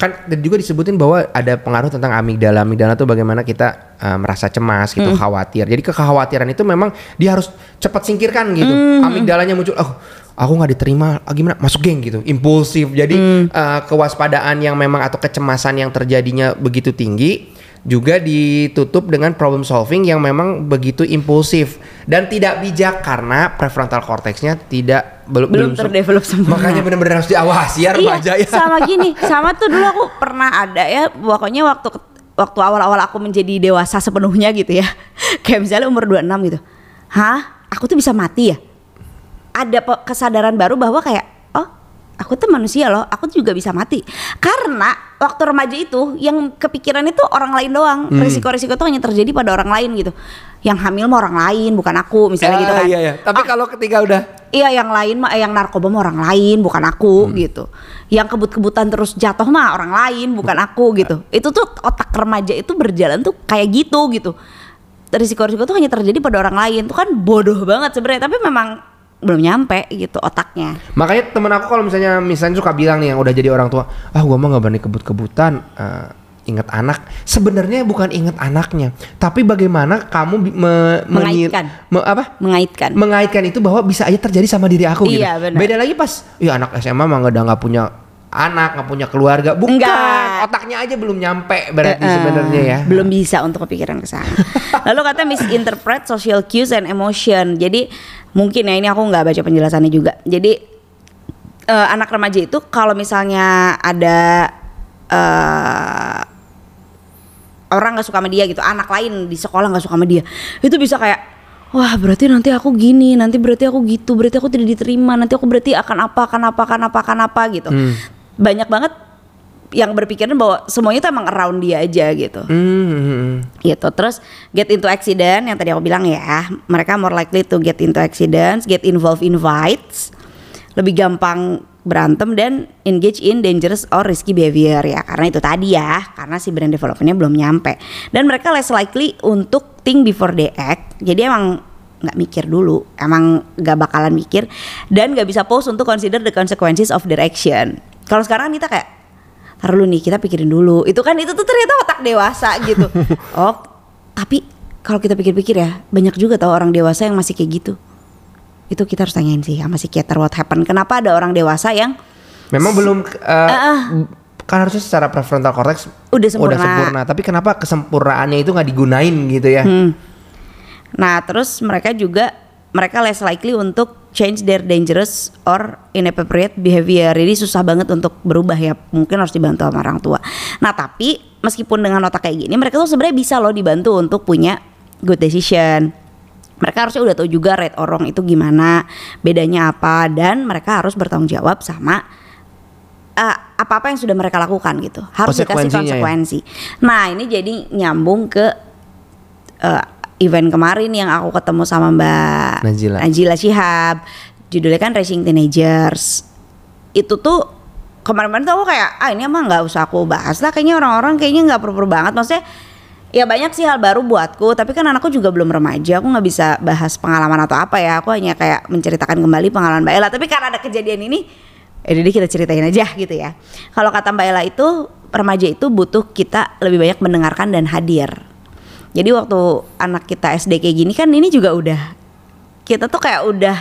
[SPEAKER 2] Kan dan juga disebutin bahwa ada pengaruh tentang amigdala. Amigdala tuh bagaimana kita uh, merasa cemas gitu khawatir. Jadi kekhawatiran itu memang dia harus cepat singkirkan gitu. Amigdalanya muncul oh aku nggak diterima ah, gimana? Masuk geng gitu impulsif. Jadi uh, kewaspadaan yang memang atau kecemasan yang terjadinya begitu tinggi juga ditutup dengan problem solving yang memang begitu impulsif dan tidak bijak karena prefrontal cortexnya tidak belum
[SPEAKER 1] Belum terdevelop sempurna.
[SPEAKER 2] makanya benar-benar harus diawasi ya remaja
[SPEAKER 1] iya
[SPEAKER 2] ya.
[SPEAKER 1] sama gini sama tuh dulu aku pernah ada ya pokoknya waktu waktu awal-awal aku menjadi dewasa sepenuhnya gitu ya. Kayak misalnya umur 26 gitu. Hah? Aku tuh bisa mati ya? Ada kesadaran baru bahwa kayak oh aku tuh manusia loh aku juga bisa mati. Karena waktu remaja itu yang kepikiran itu orang lain doang
[SPEAKER 2] Hmm.
[SPEAKER 1] risiko-risiko itu hanya terjadi pada orang lain gitu yang hamil mah orang lain bukan aku misalnya gitu
[SPEAKER 2] Ah,
[SPEAKER 1] kan
[SPEAKER 2] iya, iya. tapi kalau ketika udah
[SPEAKER 1] Iya yang lain mah eh, yang narkoba mah orang lain bukan aku
[SPEAKER 2] Hmm.
[SPEAKER 1] gitu. Yang kebut-kebutan terus jatuh mah orang lain bukan aku gitu. Itu tuh otak remaja itu berjalan tuh kayak gitu gitu. Risiko-risiko tuh hanya terjadi pada orang lain. Tuh kan bodoh banget sebenarnya tapi memang belum nyampe gitu otaknya.
[SPEAKER 2] Makanya temen aku kalau misalnya misalnya suka bilang nih yang udah jadi orang tua, ah gua mah nggak berani kebut-kebutan, eh, inget anak. Sebenarnya bukan inget anaknya, tapi bagaimana kamu me-
[SPEAKER 1] Mengaitkan.
[SPEAKER 2] me- apa?
[SPEAKER 1] Mengaitkan.
[SPEAKER 2] Mengaitkan itu bahwa bisa aja terjadi sama diri aku gitu.
[SPEAKER 1] Iya, benar.
[SPEAKER 2] Beda lagi pas, ya anak SMA mah udah nggak punya anak, nggak punya keluarga, bukan.
[SPEAKER 1] Enggak.
[SPEAKER 2] Otaknya aja belum nyampe berarti
[SPEAKER 1] eh,
[SPEAKER 2] sebenarnya ya.
[SPEAKER 1] Belum bisa untuk kepikiran ke sana. Lalu kata misinterpret social cues and emotion. Jadi mungkin ya ini aku nggak baca penjelasannya juga. Jadi eh, anak remaja itu kalau misalnya ada eh orang nggak suka sama dia gitu, anak lain di sekolah nggak suka sama dia, itu bisa kayak wah berarti nanti aku gini, nanti berarti aku gitu, berarti aku tidak diterima, nanti aku berarti akan apa, akan apa, akan apa, akan apa gitu. Banyak banget yang berpikiran bahwa semuanya tuh emang around dia aja gitu.
[SPEAKER 2] Hmm.
[SPEAKER 1] gitu. Terus get into accident yang tadi aku bilang ya mereka more likely to get into accidents get involved in fights. Lebih gampang berantem dan engage in dangerous or risky behavior ya. Karena itu tadi ya karena si brain developmentnya belum nyampe. Dan mereka less likely untuk think before they act. Jadi emang nggak mikir dulu emang nggak bakalan mikir dan nggak bisa pause untuk consider the consequences of their action kalau sekarang kita kayak Ntar dulu nih kita pikirin dulu itu kan itu tuh ternyata otak dewasa gitu oh tapi kalau kita pikir-pikir ya banyak juga tau orang dewasa yang masih kayak gitu itu kita harus tanyain sih sama psikiater what happened kenapa ada orang dewasa yang
[SPEAKER 2] Memang belum eh,
[SPEAKER 1] Ah,
[SPEAKER 2] kan harusnya secara prefrontal cortex
[SPEAKER 1] Udah sempurna.
[SPEAKER 2] sempurna. Tapi kenapa kesempurnaannya itu nggak digunain gitu ya?
[SPEAKER 1] Hmm. Nah, terus mereka juga mereka less likely untuk change their dangerous or inappropriate behavior. Jadi susah banget untuk berubah ya. Mungkin harus dibantu sama orang tua. Nah, tapi meskipun dengan otak kayak gini, mereka tuh sebenarnya bisa loh dibantu untuk punya good decision. Mereka harusnya udah tahu juga right or wrong itu gimana, bedanya apa dan mereka harus bertanggung jawab sama eh, apa-apa yang sudah mereka lakukan gitu. Harus dikasih
[SPEAKER 2] ya?
[SPEAKER 1] konsekuensi. Nah, ini jadi nyambung ke eh, event kemarin yang aku ketemu sama Mbak
[SPEAKER 2] Najila.
[SPEAKER 1] Najila Shihab. Judulnya kan Racing Teenagers. Itu tuh kemarin-kemarin tuh aku kayak ah ini emang nggak usah aku bahas lah. Kayaknya orang-orang kayaknya nggak perlu banget. Maksudnya ya banyak sih hal baru buatku. Tapi kan anakku juga belum remaja. Aku nggak bisa bahas pengalaman atau apa ya. Aku hanya kayak menceritakan kembali pengalaman Mbak Ella. Tapi karena ada kejadian ini ya jadi kita ceritain aja gitu ya. Kalau kata Mbak Ella itu remaja itu butuh kita lebih banyak mendengarkan dan hadir jadi waktu anak kita SD kayak gini kan ini juga udah kita tuh kayak udah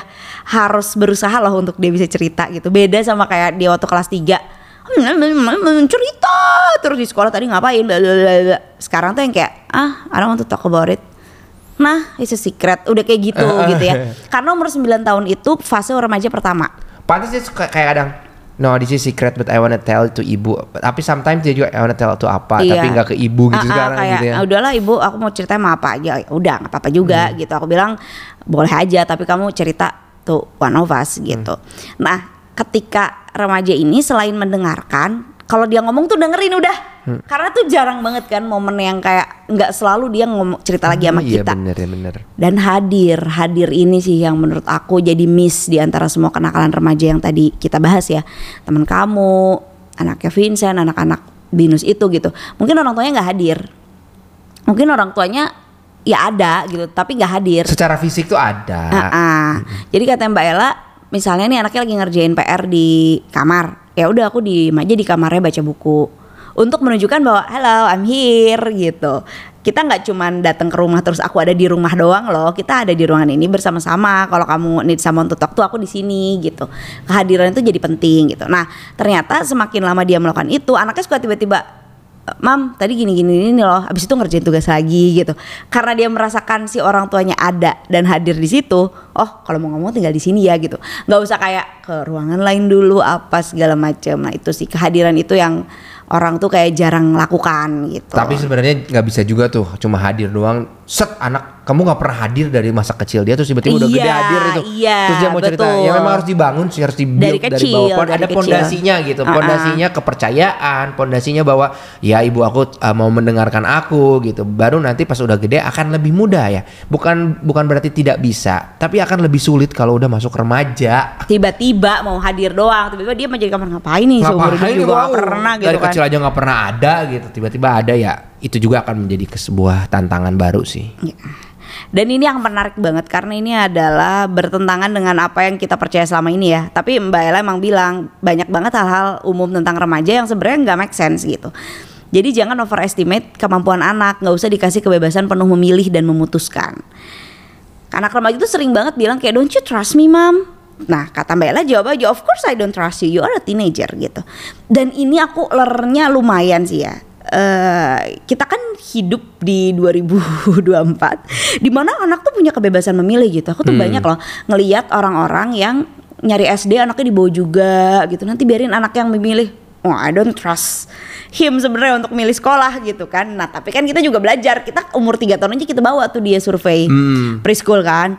[SPEAKER 1] harus berusaha loh untuk dia bisa cerita gitu. Beda sama kayak dia waktu kelas 3 cerita terus di sekolah tadi ngapain? Blablabla. sekarang tuh yang kayak ah I don't want to talk about it. Nah it's a secret. Udah kayak gitu gitu ya. Karena umur 9 tahun itu fase remaja pertama.
[SPEAKER 2] Pantas suka kayak kadang No, this is secret but I wanna tell to ibu. Tapi sometimes dia juga I wanna tell to apa,
[SPEAKER 1] Iya.
[SPEAKER 2] tapi nggak ke ibu gitu
[SPEAKER 1] ah,
[SPEAKER 2] sekarang
[SPEAKER 1] kayak,
[SPEAKER 2] gitu ya.
[SPEAKER 1] "Ah, udahlah ibu aku mau cerita sama apa aja udah nggak apa-apa juga
[SPEAKER 2] Hmm.
[SPEAKER 1] gitu aku bilang boleh aja tapi kamu cerita tuh one of us gitu
[SPEAKER 2] Hmm.
[SPEAKER 1] nah ketika remaja ini selain mendengarkan kalau dia ngomong tuh dengerin udah
[SPEAKER 2] Hmm.
[SPEAKER 1] karena tuh jarang banget kan momen yang kayak nggak selalu dia ngomong cerita lagi sama
[SPEAKER 2] Iya
[SPEAKER 1] kita
[SPEAKER 2] bener ya bener.
[SPEAKER 1] dan hadir hadir ini sih yang menurut aku jadi miss di antara semua kenakalan remaja yang tadi kita bahas ya teman kamu anaknya Vincent anak-anak binus itu gitu mungkin orang tuanya nggak hadir mungkin orang tuanya ya ada gitu tapi nggak hadir
[SPEAKER 2] Secara fisik tuh ada.
[SPEAKER 1] Ah, ah. jadi kata Mbak Ella misalnya nih anaknya lagi ngerjain PR di kamar ya udah aku di aja di kamarnya baca buku. Untuk menunjukkan bahwa hello I'm here gitu. Kita nggak cuman datang ke rumah terus aku ada di rumah doang loh. Kita ada di ruangan ini bersama-sama. Kalau kamu need someone to talk tuh aku di sini gitu. Kehadiran itu jadi penting gitu. Nah ternyata semakin lama dia melakukan itu anaknya suka tiba-tiba Mam, tadi gini gini ini loh. Habis itu ngerjain tugas lagi gitu. Karena dia merasakan si orang tuanya ada dan hadir di situ. Oh, kalau mau ngomong tinggal di sini ya gitu. Nggak usah kayak ke ruangan lain dulu apa segala macam. Nah, itu sih kehadiran itu yang orang tuh kayak jarang lakukan gitu.
[SPEAKER 2] Tapi sebenarnya nggak bisa juga tuh cuma hadir doang. Set anak kamu nggak pernah hadir dari masa kecil dia terus tiba-tiba udah gede
[SPEAKER 1] Iya,
[SPEAKER 2] hadir itu.
[SPEAKER 1] iya,
[SPEAKER 2] terus dia mau cerita
[SPEAKER 1] betul.
[SPEAKER 2] ya memang harus dibangun sih harus dibuild
[SPEAKER 1] Dari
[SPEAKER 2] dari,
[SPEAKER 1] kecil,
[SPEAKER 2] bawah. Pon-
[SPEAKER 1] dari
[SPEAKER 2] Ada pondasinya gitu.
[SPEAKER 1] Uh-uh.
[SPEAKER 2] Pondasinya kepercayaan, pondasinya bahwa ya ibu aku uh, mau mendengarkan aku gitu. Baru nanti pas udah gede akan lebih mudah ya. Bukan bukan berarti tidak bisa, tapi akan lebih sulit kalau udah masuk remaja.
[SPEAKER 1] tiba-tiba mau hadir doang, tiba-tiba dia mau jadi kamar ngapain nih seumur hidup
[SPEAKER 2] Ngapain
[SPEAKER 1] juga nggak pernah gitu
[SPEAKER 2] dari
[SPEAKER 1] kan.
[SPEAKER 2] kecil aja nggak pernah ada gitu tiba-tiba ada ya itu juga akan menjadi sebuah tantangan baru sih
[SPEAKER 1] Ya. Dan ini yang menarik banget karena ini adalah bertentangan dengan apa yang kita percaya selama ini ya. Tapi Mbak Ella emang bilang banyak banget hal-hal umum tentang remaja yang sebenarnya nggak make sense gitu. Jadi jangan overestimate kemampuan anak, nggak usah dikasih kebebasan penuh memilih dan memutuskan. Anak remaja itu sering banget bilang kayak don't you trust me mom? Nah kata Mbak Ella jawab aja of course I don't trust you, you are a teenager gitu. Dan ini aku lernya lumayan sih ya. Eh, kita kan hidup di 2024 di mana anak tuh punya kebebasan memilih gitu. Aku tuh banyak loh ngeliat orang-orang yang nyari SD anaknya dibawa juga gitu. Nanti biarin anak yang memilih. Oh, I don't trust him sebenarnya untuk milih sekolah gitu kan. Nah, tapi kan kita juga belajar. Kita umur 3 tahun aja kita bawa tuh dia survei preschool kan.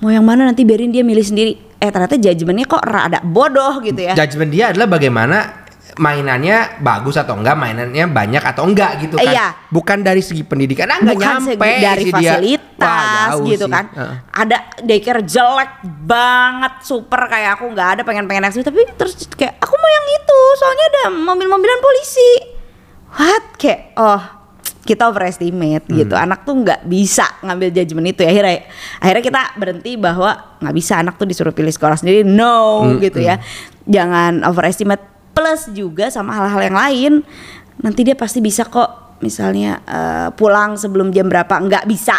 [SPEAKER 1] Mau yang mana nanti biarin dia milih sendiri. Eh ternyata judgementnya kok rada bodoh gitu ya.
[SPEAKER 2] judgement dia adalah bagaimana mainannya bagus atau enggak, mainannya banyak atau enggak gitu kan.
[SPEAKER 1] Iya.
[SPEAKER 2] Bukan dari segi pendidikan, ah enggak nyampe
[SPEAKER 1] segi dari
[SPEAKER 2] sih dia. Wah,
[SPEAKER 1] fasilitas
[SPEAKER 2] jauh
[SPEAKER 1] gitu
[SPEAKER 2] sih.
[SPEAKER 1] kan
[SPEAKER 2] Heeh.
[SPEAKER 1] ada daycare jelek banget super kayak aku nggak ada pengen pengen eksis tapi terus kayak aku mau yang itu soalnya ada mobil-mobilan polisi what kayak oh kita overestimate gitu
[SPEAKER 2] Hmm.
[SPEAKER 1] anak tuh nggak bisa ngambil judgement itu ya akhirnya akhirnya kita berhenti bahwa nggak bisa anak tuh disuruh pilih sekolah sendiri no
[SPEAKER 2] Hmm,
[SPEAKER 1] gitu ya jangan overestimate plus juga sama hal-hal yang lain nanti dia pasti bisa kok misalnya eh, pulang sebelum jam berapa nggak bisa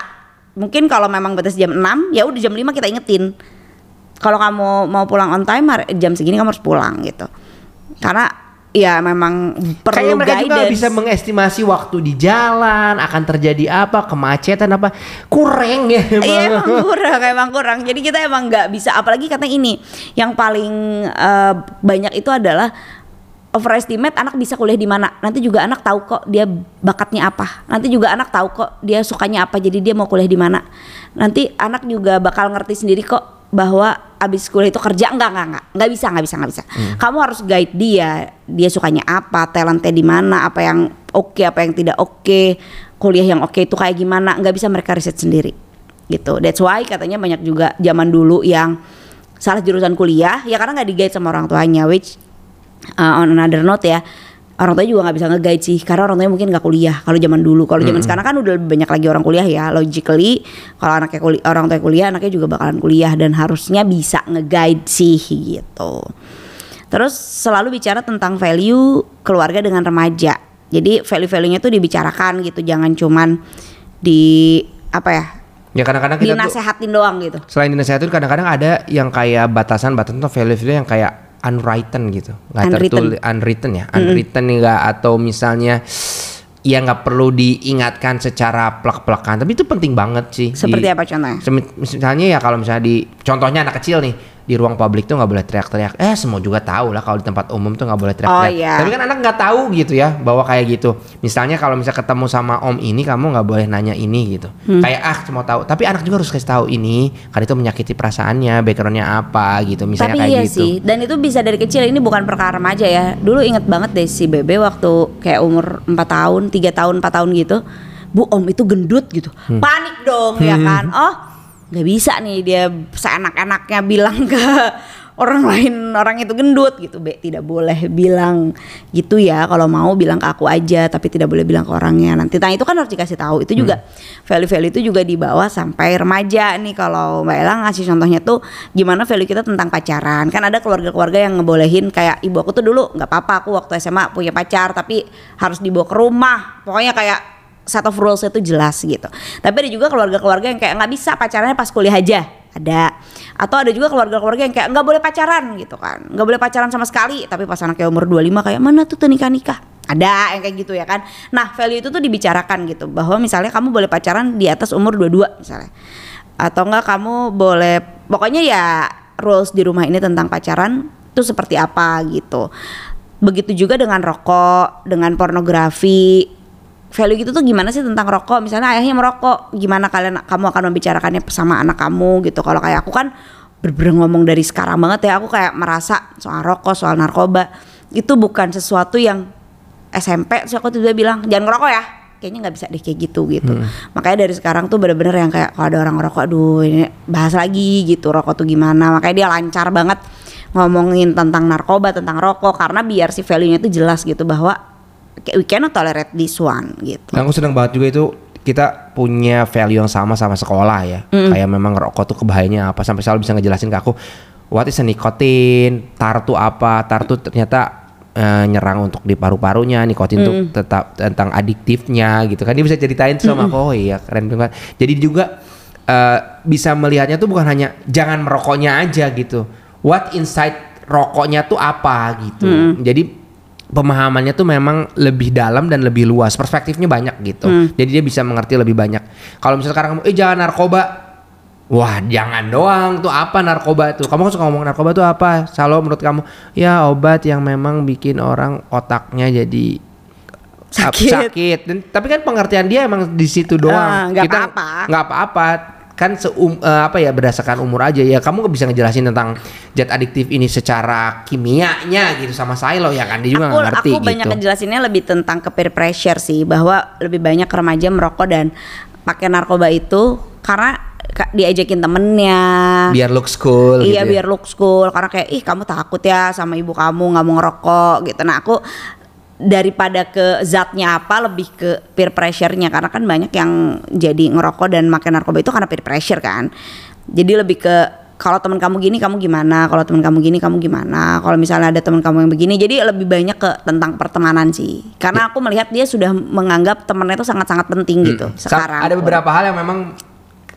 [SPEAKER 1] mungkin kalau memang batas jam 6 ya udah jam 5 kita ingetin kalau kamu mau pulang on time jam segini kamu harus pulang gitu karena ya memang
[SPEAKER 2] Kayaknya
[SPEAKER 1] perlu
[SPEAKER 2] mereka juga
[SPEAKER 1] guidance
[SPEAKER 2] bisa mengestimasi waktu di jalan, akan terjadi apa, kemacetan apa. Kurang ya emang.
[SPEAKER 1] Iya emang kurang, emang kurang. Jadi kita emang nggak bisa. Apalagi katanya ini, yang paling eh, banyak itu adalah overestimate anak bisa kuliah di mana. Nanti juga anak tahu kok dia bakatnya apa. Nanti juga anak tahu kok dia sukanya apa. Jadi dia mau kuliah di mana. Nanti anak juga bakal ngerti sendiri kok bahwa abis kuliah itu kerja enggak enggak enggak nggak bisa nggak bisa nggak bisa kamu harus guide dia dia sukanya apa talentnya di mana apa yang oke apa yang tidak oke kuliah yang oke itu kayak gimana nggak bisa mereka riset sendiri gitu that's why katanya banyak juga zaman dulu yang salah jurusan kuliah ya karena nggak di guide sama orang tuanya which uh, on another note ya orang tua juga nggak bisa nge-guide sih karena orang tua mungkin nggak kuliah kalau zaman dulu. Kalau zaman sekarang kan udah lebih banyak lagi orang kuliah ya logically. Kalau anaknya kuliah orang tua kuliah anaknya juga bakalan kuliah dan harusnya bisa nge-guide sih gitu. Terus selalu bicara tentang value keluarga dengan remaja. Jadi value-value-nya tuh dibicarakan gitu jangan cuman di apa ya
[SPEAKER 2] Ya kadang-kadang kita tuh
[SPEAKER 1] dinasehatin doang gitu.
[SPEAKER 2] Selain dinasehatin kadang-kadang ada yang kayak batasan-batasan tuh value-value yang kayak unwritten gitu, nggak tertulis unwritten ya, unwritten nggak atau misalnya ya nggak perlu diingatkan secara plek-plekan, tapi itu penting banget sih.
[SPEAKER 1] seperti
[SPEAKER 2] Di-
[SPEAKER 1] apa contohnya?
[SPEAKER 2] Misalnya ya kalau misalnya di contohnya anak kecil nih di ruang publik tuh nggak boleh teriak-teriak. Eh semua juga tahu lah kalau di tempat umum tuh nggak boleh teriak-teriak.
[SPEAKER 1] Oh, iya.
[SPEAKER 2] Tapi kan anak nggak tahu gitu ya bahwa kayak gitu. Misalnya kalau misalnya ketemu sama om ini kamu nggak boleh nanya ini gitu. Kayak ah semua tahu. Tapi anak juga harus kasih tahu ini karena itu menyakiti perasaannya, backgroundnya apa gitu. Misalnya
[SPEAKER 1] Tapi
[SPEAKER 2] kayak
[SPEAKER 1] iya
[SPEAKER 2] gitu.
[SPEAKER 1] sih, dan itu bisa dari kecil. Ini bukan perkara remaja ya. Dulu inget banget deh si Bebe waktu kayak umur 4 tahun, 3 tahun, 4 tahun gitu. Bu Om itu gendut gitu.
[SPEAKER 2] Hmm.
[SPEAKER 1] Panik dong ya kan. Oh, nggak bisa nih dia seenak-enaknya bilang ke orang lain orang itu gendut gitu. Be, tidak boleh bilang gitu ya. Kalau mau bilang ke aku aja, tapi tidak boleh bilang ke orangnya. Nanti nah itu kan harus dikasih tahu. Itu juga value-value itu juga dibawa sampai remaja nih kalau Mbak Ella ngasih contohnya tuh gimana value kita tentang pacaran. Kan ada keluarga-keluarga yang ngebolehin kayak ibu aku tuh dulu nggak apa-apa aku waktu SMA punya pacar tapi harus dibawa ke rumah. Pokoknya kayak set of rules itu jelas gitu. Tapi ada juga keluarga-keluarga yang kayak nggak bisa pacarannya pas kuliah aja. Ada. Atau ada juga keluarga-keluarga yang kayak nggak boleh pacaran gitu kan. nggak boleh pacaran sama sekali. Tapi pas anaknya umur 25 kayak mana tuh tuh nikah-nikah. Ada yang kayak gitu ya kan. Nah value itu tuh dibicarakan gitu. Bahwa misalnya kamu boleh pacaran di atas umur 22 misalnya. Atau enggak kamu boleh. Pokoknya ya rules di rumah ini tentang pacaran itu seperti apa gitu. Begitu juga dengan rokok, dengan pornografi, value gitu tuh gimana sih tentang rokok? Misalnya ayahnya merokok gimana kalian kamu akan membicarakannya sama anak kamu gitu. Kalau kayak aku kan bener-bener ngomong dari sekarang banget ya aku kayak merasa soal rokok soal narkoba itu bukan sesuatu yang SMP terus aku tiba bilang jangan ngerokok ya. Kayaknya nggak bisa deh kayak gitu gitu. Makanya dari sekarang tuh bener-bener yang kayak kalau ada orang ngerokok aduh ini bahas lagi gitu rokok tuh gimana. Makanya dia lancar banget ngomongin tentang narkoba tentang rokok karena biar si value-nya tuh jelas gitu bahwa we cannot tolerate this one gitu.
[SPEAKER 2] Dan aku senang banget juga itu kita punya value yang sama sama sekolah ya. Kayak memang rokok tuh kebahayanya apa sampai selalu bisa ngejelasin ke aku what is nikotin, tar tuh apa, tar tuh ternyata eh, nyerang untuk di paru-parunya, nikotin tuh tetap tentang adiktifnya gitu kan. Dia bisa ceritain sama aku, oh iya keren banget. Jadi juga eh, bisa melihatnya tuh bukan hanya jangan merokoknya aja gitu. What inside rokoknya tuh apa gitu. Jadi pemahamannya tuh memang lebih dalam dan lebih luas. Perspektifnya banyak gitu. Jadi dia bisa mengerti lebih banyak. Kalau misalnya sekarang kamu eh jangan narkoba. Wah jangan doang. Tuh apa narkoba tuh? Kamu kan suka ngomong narkoba tuh apa? Selalu menurut kamu? Ya obat yang memang bikin orang otaknya jadi
[SPEAKER 1] Sakit.
[SPEAKER 2] sakit. Dan tapi kan pengertian dia emang di situ doang.
[SPEAKER 1] Ah, nggak
[SPEAKER 2] Kita
[SPEAKER 1] apa-apa.
[SPEAKER 2] nggak apa-apa kan seum eh, apa ya berdasarkan umur aja ya. Kamu nggak bisa ngejelasin tentang zat adiktif ini secara kimianya gitu sama saya loh ya kan? Dia juga
[SPEAKER 1] aku,
[SPEAKER 2] nggak ngerti
[SPEAKER 1] aku banyak
[SPEAKER 2] gitu.
[SPEAKER 1] ngejelasinnya lebih tentang ke peer pressure sih bahwa lebih banyak remaja merokok dan pakai narkoba itu karena ka- diajakin temennya.
[SPEAKER 2] Biar look cool
[SPEAKER 1] iya
[SPEAKER 2] gitu ya.
[SPEAKER 1] biar look school. Karena kayak ih kamu takut ya sama ibu kamu nggak mau ngerokok gitu. Nah aku daripada ke zatnya apa lebih ke peer pressure-nya. Karena kan banyak yang jadi ngerokok dan makan narkoba itu karena peer pressure kan. Jadi lebih ke kalau teman kamu gini kamu gimana? Kalau teman kamu gini kamu gimana? Kalau misalnya ada teman kamu yang begini jadi lebih banyak ke tentang pertemanan sih. Karena aku melihat dia sudah menganggap temennya itu sangat-sangat penting gitu
[SPEAKER 2] Sa-
[SPEAKER 1] sekarang.
[SPEAKER 2] ada beberapa hal yang memang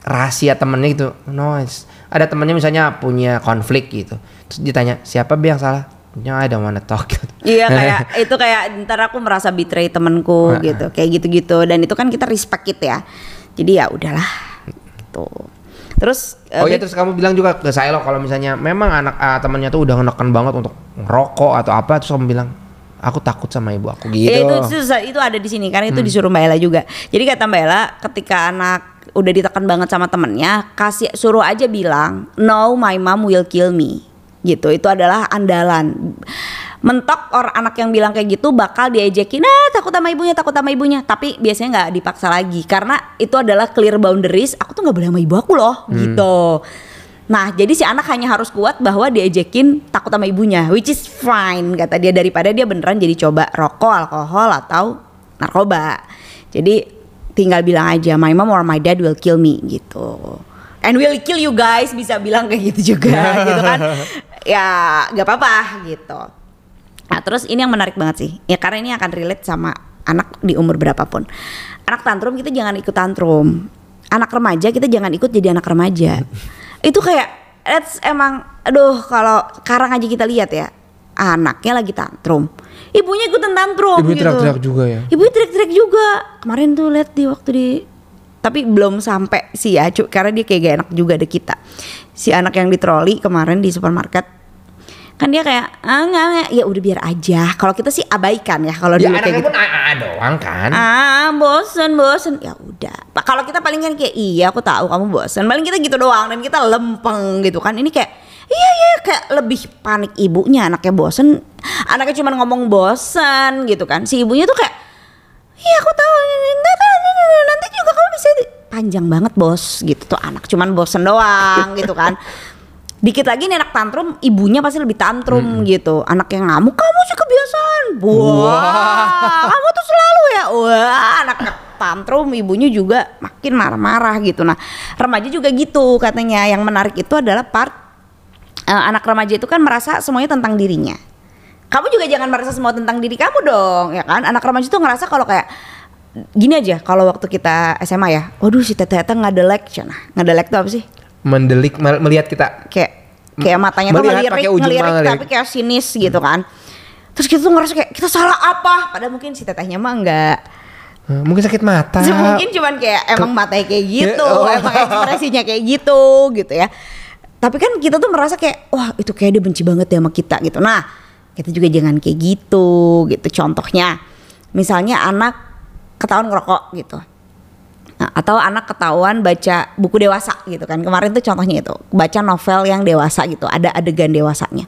[SPEAKER 2] rahasia temennya gitu. Noise. Ada temennya misalnya punya konflik gitu. Terus ditanya siapa bi yang salah no I don't wanna talk
[SPEAKER 1] Iya kayak itu kayak ntar aku merasa betray temenku gitu kayak gitu-gitu dan itu kan kita respect it ya jadi ya udahlah gitu terus
[SPEAKER 2] Oh
[SPEAKER 1] eh,
[SPEAKER 2] iya terus kamu bilang juga ke saya loh kalau misalnya memang anak ah, temannya tuh udah menekan banget untuk ngerokok atau apa terus kamu bilang aku takut sama ibu aku gitu.
[SPEAKER 1] Ya, itu, itu itu ada di sini karena itu disuruh Mbak Ella juga. Jadi kata Mbak Ella ketika anak udah ditekan banget sama temennya, kasih suruh aja bilang, "No, my mom will kill me." Gitu. Itu adalah andalan. Mentok orang anak yang bilang kayak gitu bakal diajakin, "Ah, takut sama ibunya, takut sama ibunya." Tapi biasanya nggak dipaksa lagi karena itu adalah clear boundaries. Aku tuh nggak boleh sama ibu aku loh, gitu. Nah, jadi si anak hanya harus kuat bahwa diajakin takut sama ibunya, which is fine kata dia daripada dia beneran jadi coba rokok, alkohol atau narkoba. Jadi tinggal bilang aja my mom or my dad will kill me gitu. And will kill you guys bisa bilang kayak gitu juga gitu kan. Ya, gak apa-apa gitu. Nah, terus ini yang menarik banget sih. Ya karena ini akan relate sama anak di umur berapapun. Anak tantrum kita jangan ikut tantrum. Anak remaja kita jangan ikut jadi anak remaja. Itu kayak that's emang aduh kalau sekarang aja kita lihat ya. Anaknya lagi tantrum. Ibunya ikutan tantrum
[SPEAKER 2] Ibunya
[SPEAKER 1] gitu.
[SPEAKER 2] teriak-teriak juga ya?
[SPEAKER 1] Ibunya teriak-teriak juga. Kemarin tuh lihat di waktu di tapi belum sampai sih ya, cu, karena dia kayak gak enak juga ada kita. Si anak yang di troli kemarin di supermarket kan dia kayak ah nggak nggak." ya udah biar aja. Kalau kita sih abaikan ya kalau
[SPEAKER 2] Ya
[SPEAKER 1] dulu kayak gitu.
[SPEAKER 2] pun AA doang kan.
[SPEAKER 1] ah bosen bosen. Ya udah. Pak, kalau kita paling kan kayak iya aku tahu kamu bosen. Paling kita gitu doang dan kita lempeng gitu kan. Ini kayak iya iya kayak lebih panik ibunya anaknya bosen. Anaknya cuma ngomong bosen gitu kan. Si ibunya tuh kayak iya aku tahu nanti, nanti juga kamu bisa di-" panjang banget bos gitu tuh anak cuman bosen doang gitu kan. Dikit lagi nih anak tantrum ibunya pasti lebih tantrum gitu. Anak yang ngamuk kamu sih kebiasaan. Wah kamu tuh selalu ya? Wah anak tantrum ibunya juga makin marah-marah gitu. Nah remaja juga gitu katanya. Yang menarik itu adalah part eh, anak remaja itu kan merasa semuanya tentang dirinya. Kamu juga jangan merasa semua tentang diri kamu dong ya kan? Anak remaja itu ngerasa kalau kayak gini aja kalau waktu kita SMA ya waduh si teteh teteh ngadelek cina ngadelek tuh apa sih?
[SPEAKER 2] Mendelik mel- melihat kita.
[SPEAKER 1] kayak kayak matanya tuh ngelirik,
[SPEAKER 2] pakai ujung
[SPEAKER 1] ngelirik
[SPEAKER 2] mata,
[SPEAKER 1] tapi kayak sinis gitu kan. Terus kita tuh ngerasa kayak kita salah apa? Padahal mungkin si tetehnya mah enggak
[SPEAKER 2] Eh, Mungkin sakit mata.
[SPEAKER 1] mungkin cuman kayak emang matanya kayak gitu
[SPEAKER 2] Oh.
[SPEAKER 1] emang ekspresinya kayak gitu gitu ya. Tapi kan kita tuh merasa kayak wah itu kayak dia benci banget ya sama kita gitu. Nah kita juga jangan kayak gitu gitu. Contohnya misalnya anak ketahuan ngerokok gitu Nah, atau anak ketahuan baca buku dewasa gitu kan. Kemarin tuh contohnya itu, baca novel yang dewasa gitu, ada adegan dewasanya.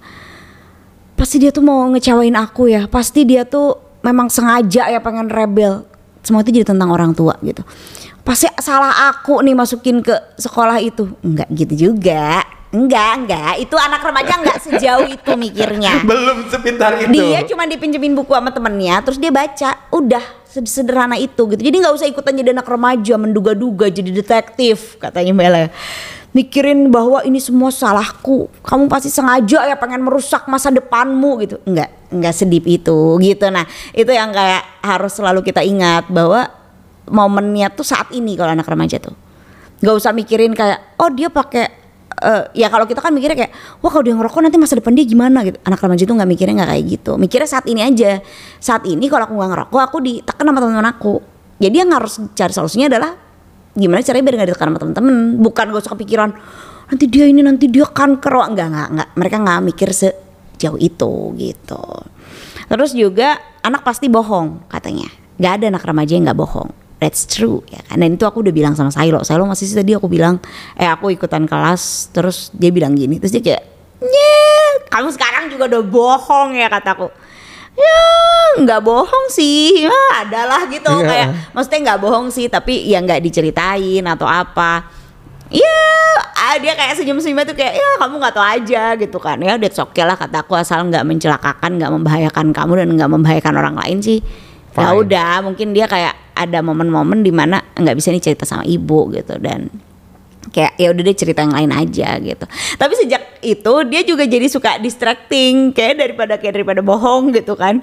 [SPEAKER 1] Pasti dia tuh mau ngecewain aku ya. Pasti dia tuh memang sengaja ya pengen rebel. Semua itu jadi tentang orang tua gitu. Pasti salah aku nih masukin ke sekolah itu. Enggak gitu juga. Enggak, enggak. Itu anak remaja enggak sejauh itu mikirnya.
[SPEAKER 2] Belum sepintar itu.
[SPEAKER 1] Dia cuma dipinjemin buku sama temennya, terus dia baca, udah sederhana itu gitu. Jadi nggak usah ikutan jadi anak remaja, menduga-duga jadi detektif, katanya Bella. Mikirin bahwa ini semua salahku, kamu pasti sengaja ya pengen merusak masa depanmu gitu. Enggak, enggak sedip itu gitu. Nah itu yang kayak harus selalu kita ingat bahwa momennya tuh saat ini kalau anak remaja tuh. Gak usah mikirin kayak, oh dia pakai eh, ya kalau kita kan mikirnya kayak wah kalau dia ngerokok nanti masa depan dia gimana? Gitu. Anak remaja itu nggak mikirnya nggak kayak gitu. Mikirnya saat ini aja. Saat ini kalau aku nggak ngerokok aku ditekan sama teman-teman aku. Jadi yang harus cari solusinya adalah gimana caranya biar nggak ditekan sama teman-teman. Bukan gak usah kepikiran nanti dia ini nanti dia kanker Wah, nggak nggak nggak. Mereka nggak mikir sejauh itu gitu. Terus juga anak pasti bohong katanya. Nggak ada anak remaja yang nggak bohong That's true ya kan. Dan itu aku udah bilang sama Sailo. Sailo masih sih tadi aku bilang, eh aku ikutan kelas, terus dia bilang gini, terus dia kayak, "Nye, kamu sekarang juga udah bohong ya kataku." Ya, nggak bohong sih. Ya, adalah gitu
[SPEAKER 2] Iya.
[SPEAKER 1] kayak maksudnya nggak bohong sih, tapi ya nggak diceritain atau apa. Iya, ah, dia kayak senyum-senyum tuh kayak ya kamu nggak tahu aja gitu kan. Ya that's okay lah kataku asal nggak mencelakakan, nggak membahayakan kamu dan nggak membahayakan orang lain sih. Ya udah, mungkin dia kayak ada momen-momen di mana nggak bisa nih cerita sama ibu gitu dan kayak ya udah deh cerita yang lain aja gitu. Tapi sejak itu dia juga jadi suka distracting kayak daripada kayak daripada bohong gitu kan.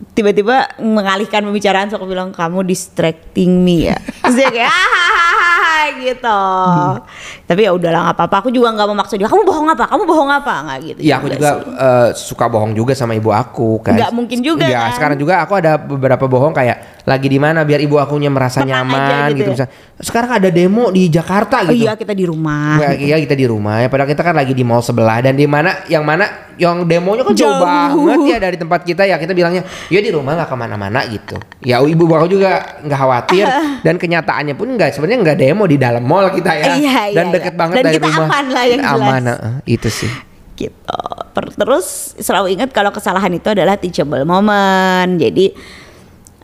[SPEAKER 1] Tiba-tiba mengalihkan pembicaraan so aku bilang kamu distracting me ya. Terus dia kayak "Hahaha," gitu. Tapi ya udahlah nggak apa-apa. Aku juga nggak memaksa dia. Kamu bohong apa? Kamu bohong apa? Nggak gitu.
[SPEAKER 2] Ya aku juga
[SPEAKER 1] sih.
[SPEAKER 2] eh, suka bohong juga sama ibu aku kan.
[SPEAKER 1] Nggak mungkin juga,
[SPEAKER 2] Ya
[SPEAKER 1] kan?
[SPEAKER 2] sekarang juga aku ada beberapa bohong kayak lagi di mana biar ibu akunya merasa
[SPEAKER 1] Tenang
[SPEAKER 2] nyaman
[SPEAKER 1] gitu
[SPEAKER 2] gitu.
[SPEAKER 1] ya.
[SPEAKER 2] misal. Sekarang ada demo di Jakarta
[SPEAKER 1] Oh
[SPEAKER 2] gitu.
[SPEAKER 1] iya kita di rumah.
[SPEAKER 2] Ya, iya kita di rumah ya padahal kita kan lagi di mall sebelah dan di mana yang mana yang demonya kan jauh,
[SPEAKER 1] Jauh.
[SPEAKER 2] banget ya dari tempat kita ya kita bilangnya ya di rumah nggak ke mana-mana gitu ya ibu aku juga nggak khawatir dan kenyataannya pun nggak sebenarnya nggak demo di dalam mall kita ya
[SPEAKER 1] Iya,
[SPEAKER 2] dan
[SPEAKER 1] iya,
[SPEAKER 2] deket
[SPEAKER 1] iya.
[SPEAKER 2] banget
[SPEAKER 1] Dan
[SPEAKER 2] dari
[SPEAKER 1] kita
[SPEAKER 2] rumah
[SPEAKER 1] aman lah yang jelas.
[SPEAKER 2] aman heeh, itu sih
[SPEAKER 1] gitu. Terus selalu ingat kalau kesalahan itu adalah teachable moment. Jadi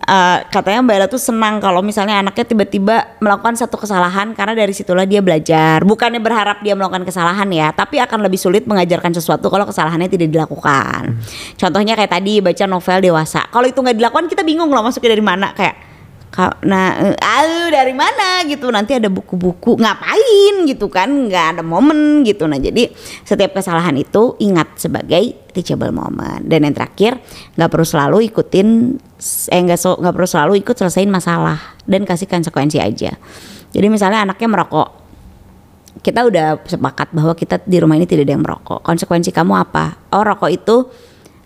[SPEAKER 1] eh, katanya Mbak Ella tuh senang kalau misalnya anaknya tiba-tiba melakukan satu kesalahan karena dari situlah dia belajar. Bukannya berharap dia melakukan kesalahan ya, tapi akan lebih sulit mengajarkan sesuatu kalau kesalahannya tidak dilakukan. Contohnya kayak tadi baca novel dewasa. Kalau itu nggak dilakukan kita bingung loh masuknya dari mana kayak Ka- Nah, eh, aduh dari mana gitu? Nanti ada buku-buku ngapain gitu kan? Nggak ada momen gitu. Nah, jadi setiap kesalahan itu ingat sebagai teachable moment. Dan yang terakhir, nggak perlu selalu ikutin, eh nggak so- nggak perlu selalu ikut selesaiin masalah dan kasih konsekuensi aja. Jadi misalnya anaknya merokok, kita udah sepakat bahwa kita di rumah ini tidak ada yang merokok. Konsekuensi kamu apa? Oh rokok itu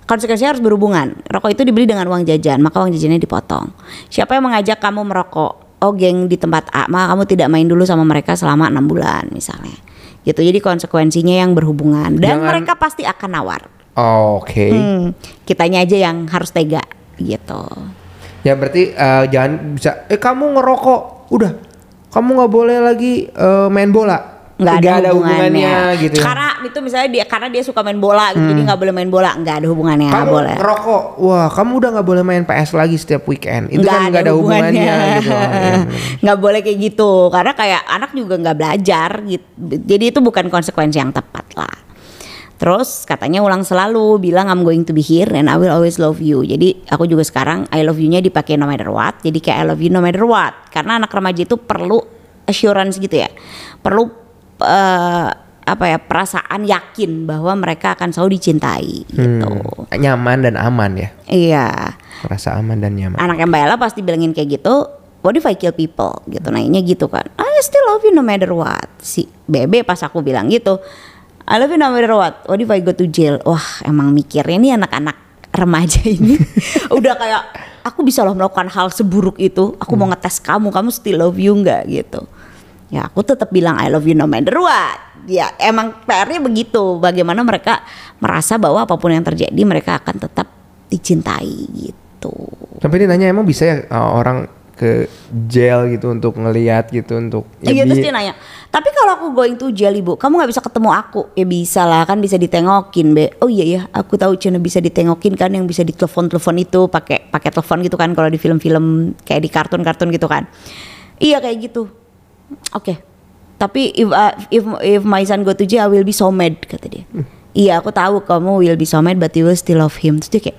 [SPEAKER 1] konsekuensinya harus berhubungan. Rokok itu dibeli dengan uang jajan, maka uang jajannya dipotong. Siapa yang mengajak kamu merokok? Oh geng di tempat A, maka kamu tidak main dulu sama mereka selama enam bulan misalnya. Gitu. Jadi konsekuensinya yang berhubungan dan
[SPEAKER 2] Jangan-
[SPEAKER 1] mereka pasti akan nawar.
[SPEAKER 2] Oke.
[SPEAKER 1] Hmm, kitanya aja yang harus tega gitu.
[SPEAKER 2] Ya berarti eh, jangan bisa eh kamu ngerokok. Udah. Kamu nggak boleh lagi eh, main bola.
[SPEAKER 1] nggak ada,
[SPEAKER 2] Nggak
[SPEAKER 1] hubungannya,
[SPEAKER 2] gitu ya.
[SPEAKER 1] Karena itu misalnya dia karena dia suka main bola, gitu, jadi nggak boleh main bola, nggak ada hubungannya,
[SPEAKER 2] kamu
[SPEAKER 1] boleh.
[SPEAKER 2] ngerokok. Wah, kamu udah nggak boleh main PS lagi setiap weekend. Itu kan nggak ada hubungannya, gitu. Oh, iya, bener.
[SPEAKER 1] nggak boleh kayak gitu karena kayak anak juga nggak belajar gitu jadi itu bukan konsekuensi yang tepat lah terus katanya ulang selalu bilang I'm going to be here and I will always love you. Jadi aku juga sekarang I love you-nya dipakai no matter what. Jadi kayak I love you no matter what. Karena anak remaja itu perlu assurance gitu ya. Perlu eh, apa ya perasaan yakin bahwa mereka akan selalu dicintai gitu.
[SPEAKER 2] Hmm, nyaman dan aman ya.
[SPEAKER 1] iya.
[SPEAKER 2] Merasa aman dan nyaman.
[SPEAKER 1] anaknya Mbak Ella pasti bilangin kayak gitu what if I kill people? Gitu nanya gitu kan. I still love you no matter what. Si Bebe pas aku bilang gitu I love you no matter what. What if I go to jail? Wah emang mikirnya nih anak-anak remaja ini. Udah kayak aku bisa loh melakukan hal seburuk itu. Aku mau ngetes kamu kamu still love you nggak? Gitu. Ya aku tetap bilang I love you no matter what. Ya emang PR-nya begitu. Bagaimana mereka merasa bahwa apa pun yang terjadi mereka akan tetap dicintai gitu.
[SPEAKER 2] Sampai dia nanya emang bisa ya uh, orang ke jail gitu untuk ngelihat gitu untuk
[SPEAKER 1] Iya
[SPEAKER 2] bi-
[SPEAKER 1] terus dia nanya, tapi kalau aku going to jail ibu, kamu nggak bisa ketemu aku? Ya bisa lah kan bisa ditengokin be. Oh iya ya, aku tahu cina bisa ditengokin kan yang bisa ditelepon telepon itu pakai pakai telepon gitu kan kalau di film-film kayak di kartun-kartun gitu kan. Iya kayak gitu. Oke. Tapi if uh, if if my son go to jail, I will be so mad kata dia. Iya aku tahu kamu will be so mad, but you will still love him. Terus dia kayak,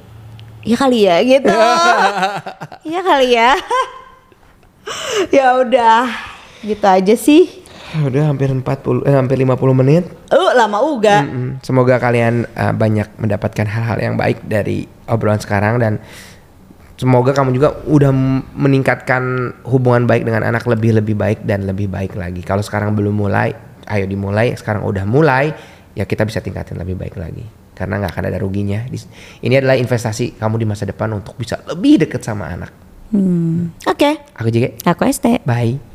[SPEAKER 1] ya kali ya gitu. Iya kali ya. ya udah, gitu aja sih.
[SPEAKER 2] Udah hampir 40 eh, hampir 50 menit.
[SPEAKER 1] Uh, lama uga.
[SPEAKER 2] Mm-mm. Semoga kalian uh, banyak mendapatkan hal-hal yang baik dari obrolan sekarang dan semoga kamu juga udah meningkatkan hubungan baik dengan anak lebih lebih baik dan lebih baik lagi. Kalau sekarang belum mulai, ayo dimulai. Sekarang udah mulai, ya kita bisa tingkatin lebih baik lagi. Karena nggak akan ada ruginya. Ini adalah investasi kamu di masa depan untuk bisa lebih deket sama anak.
[SPEAKER 1] Hmm. Oke,
[SPEAKER 2] Aku juga.
[SPEAKER 1] aku ST.
[SPEAKER 2] Bye.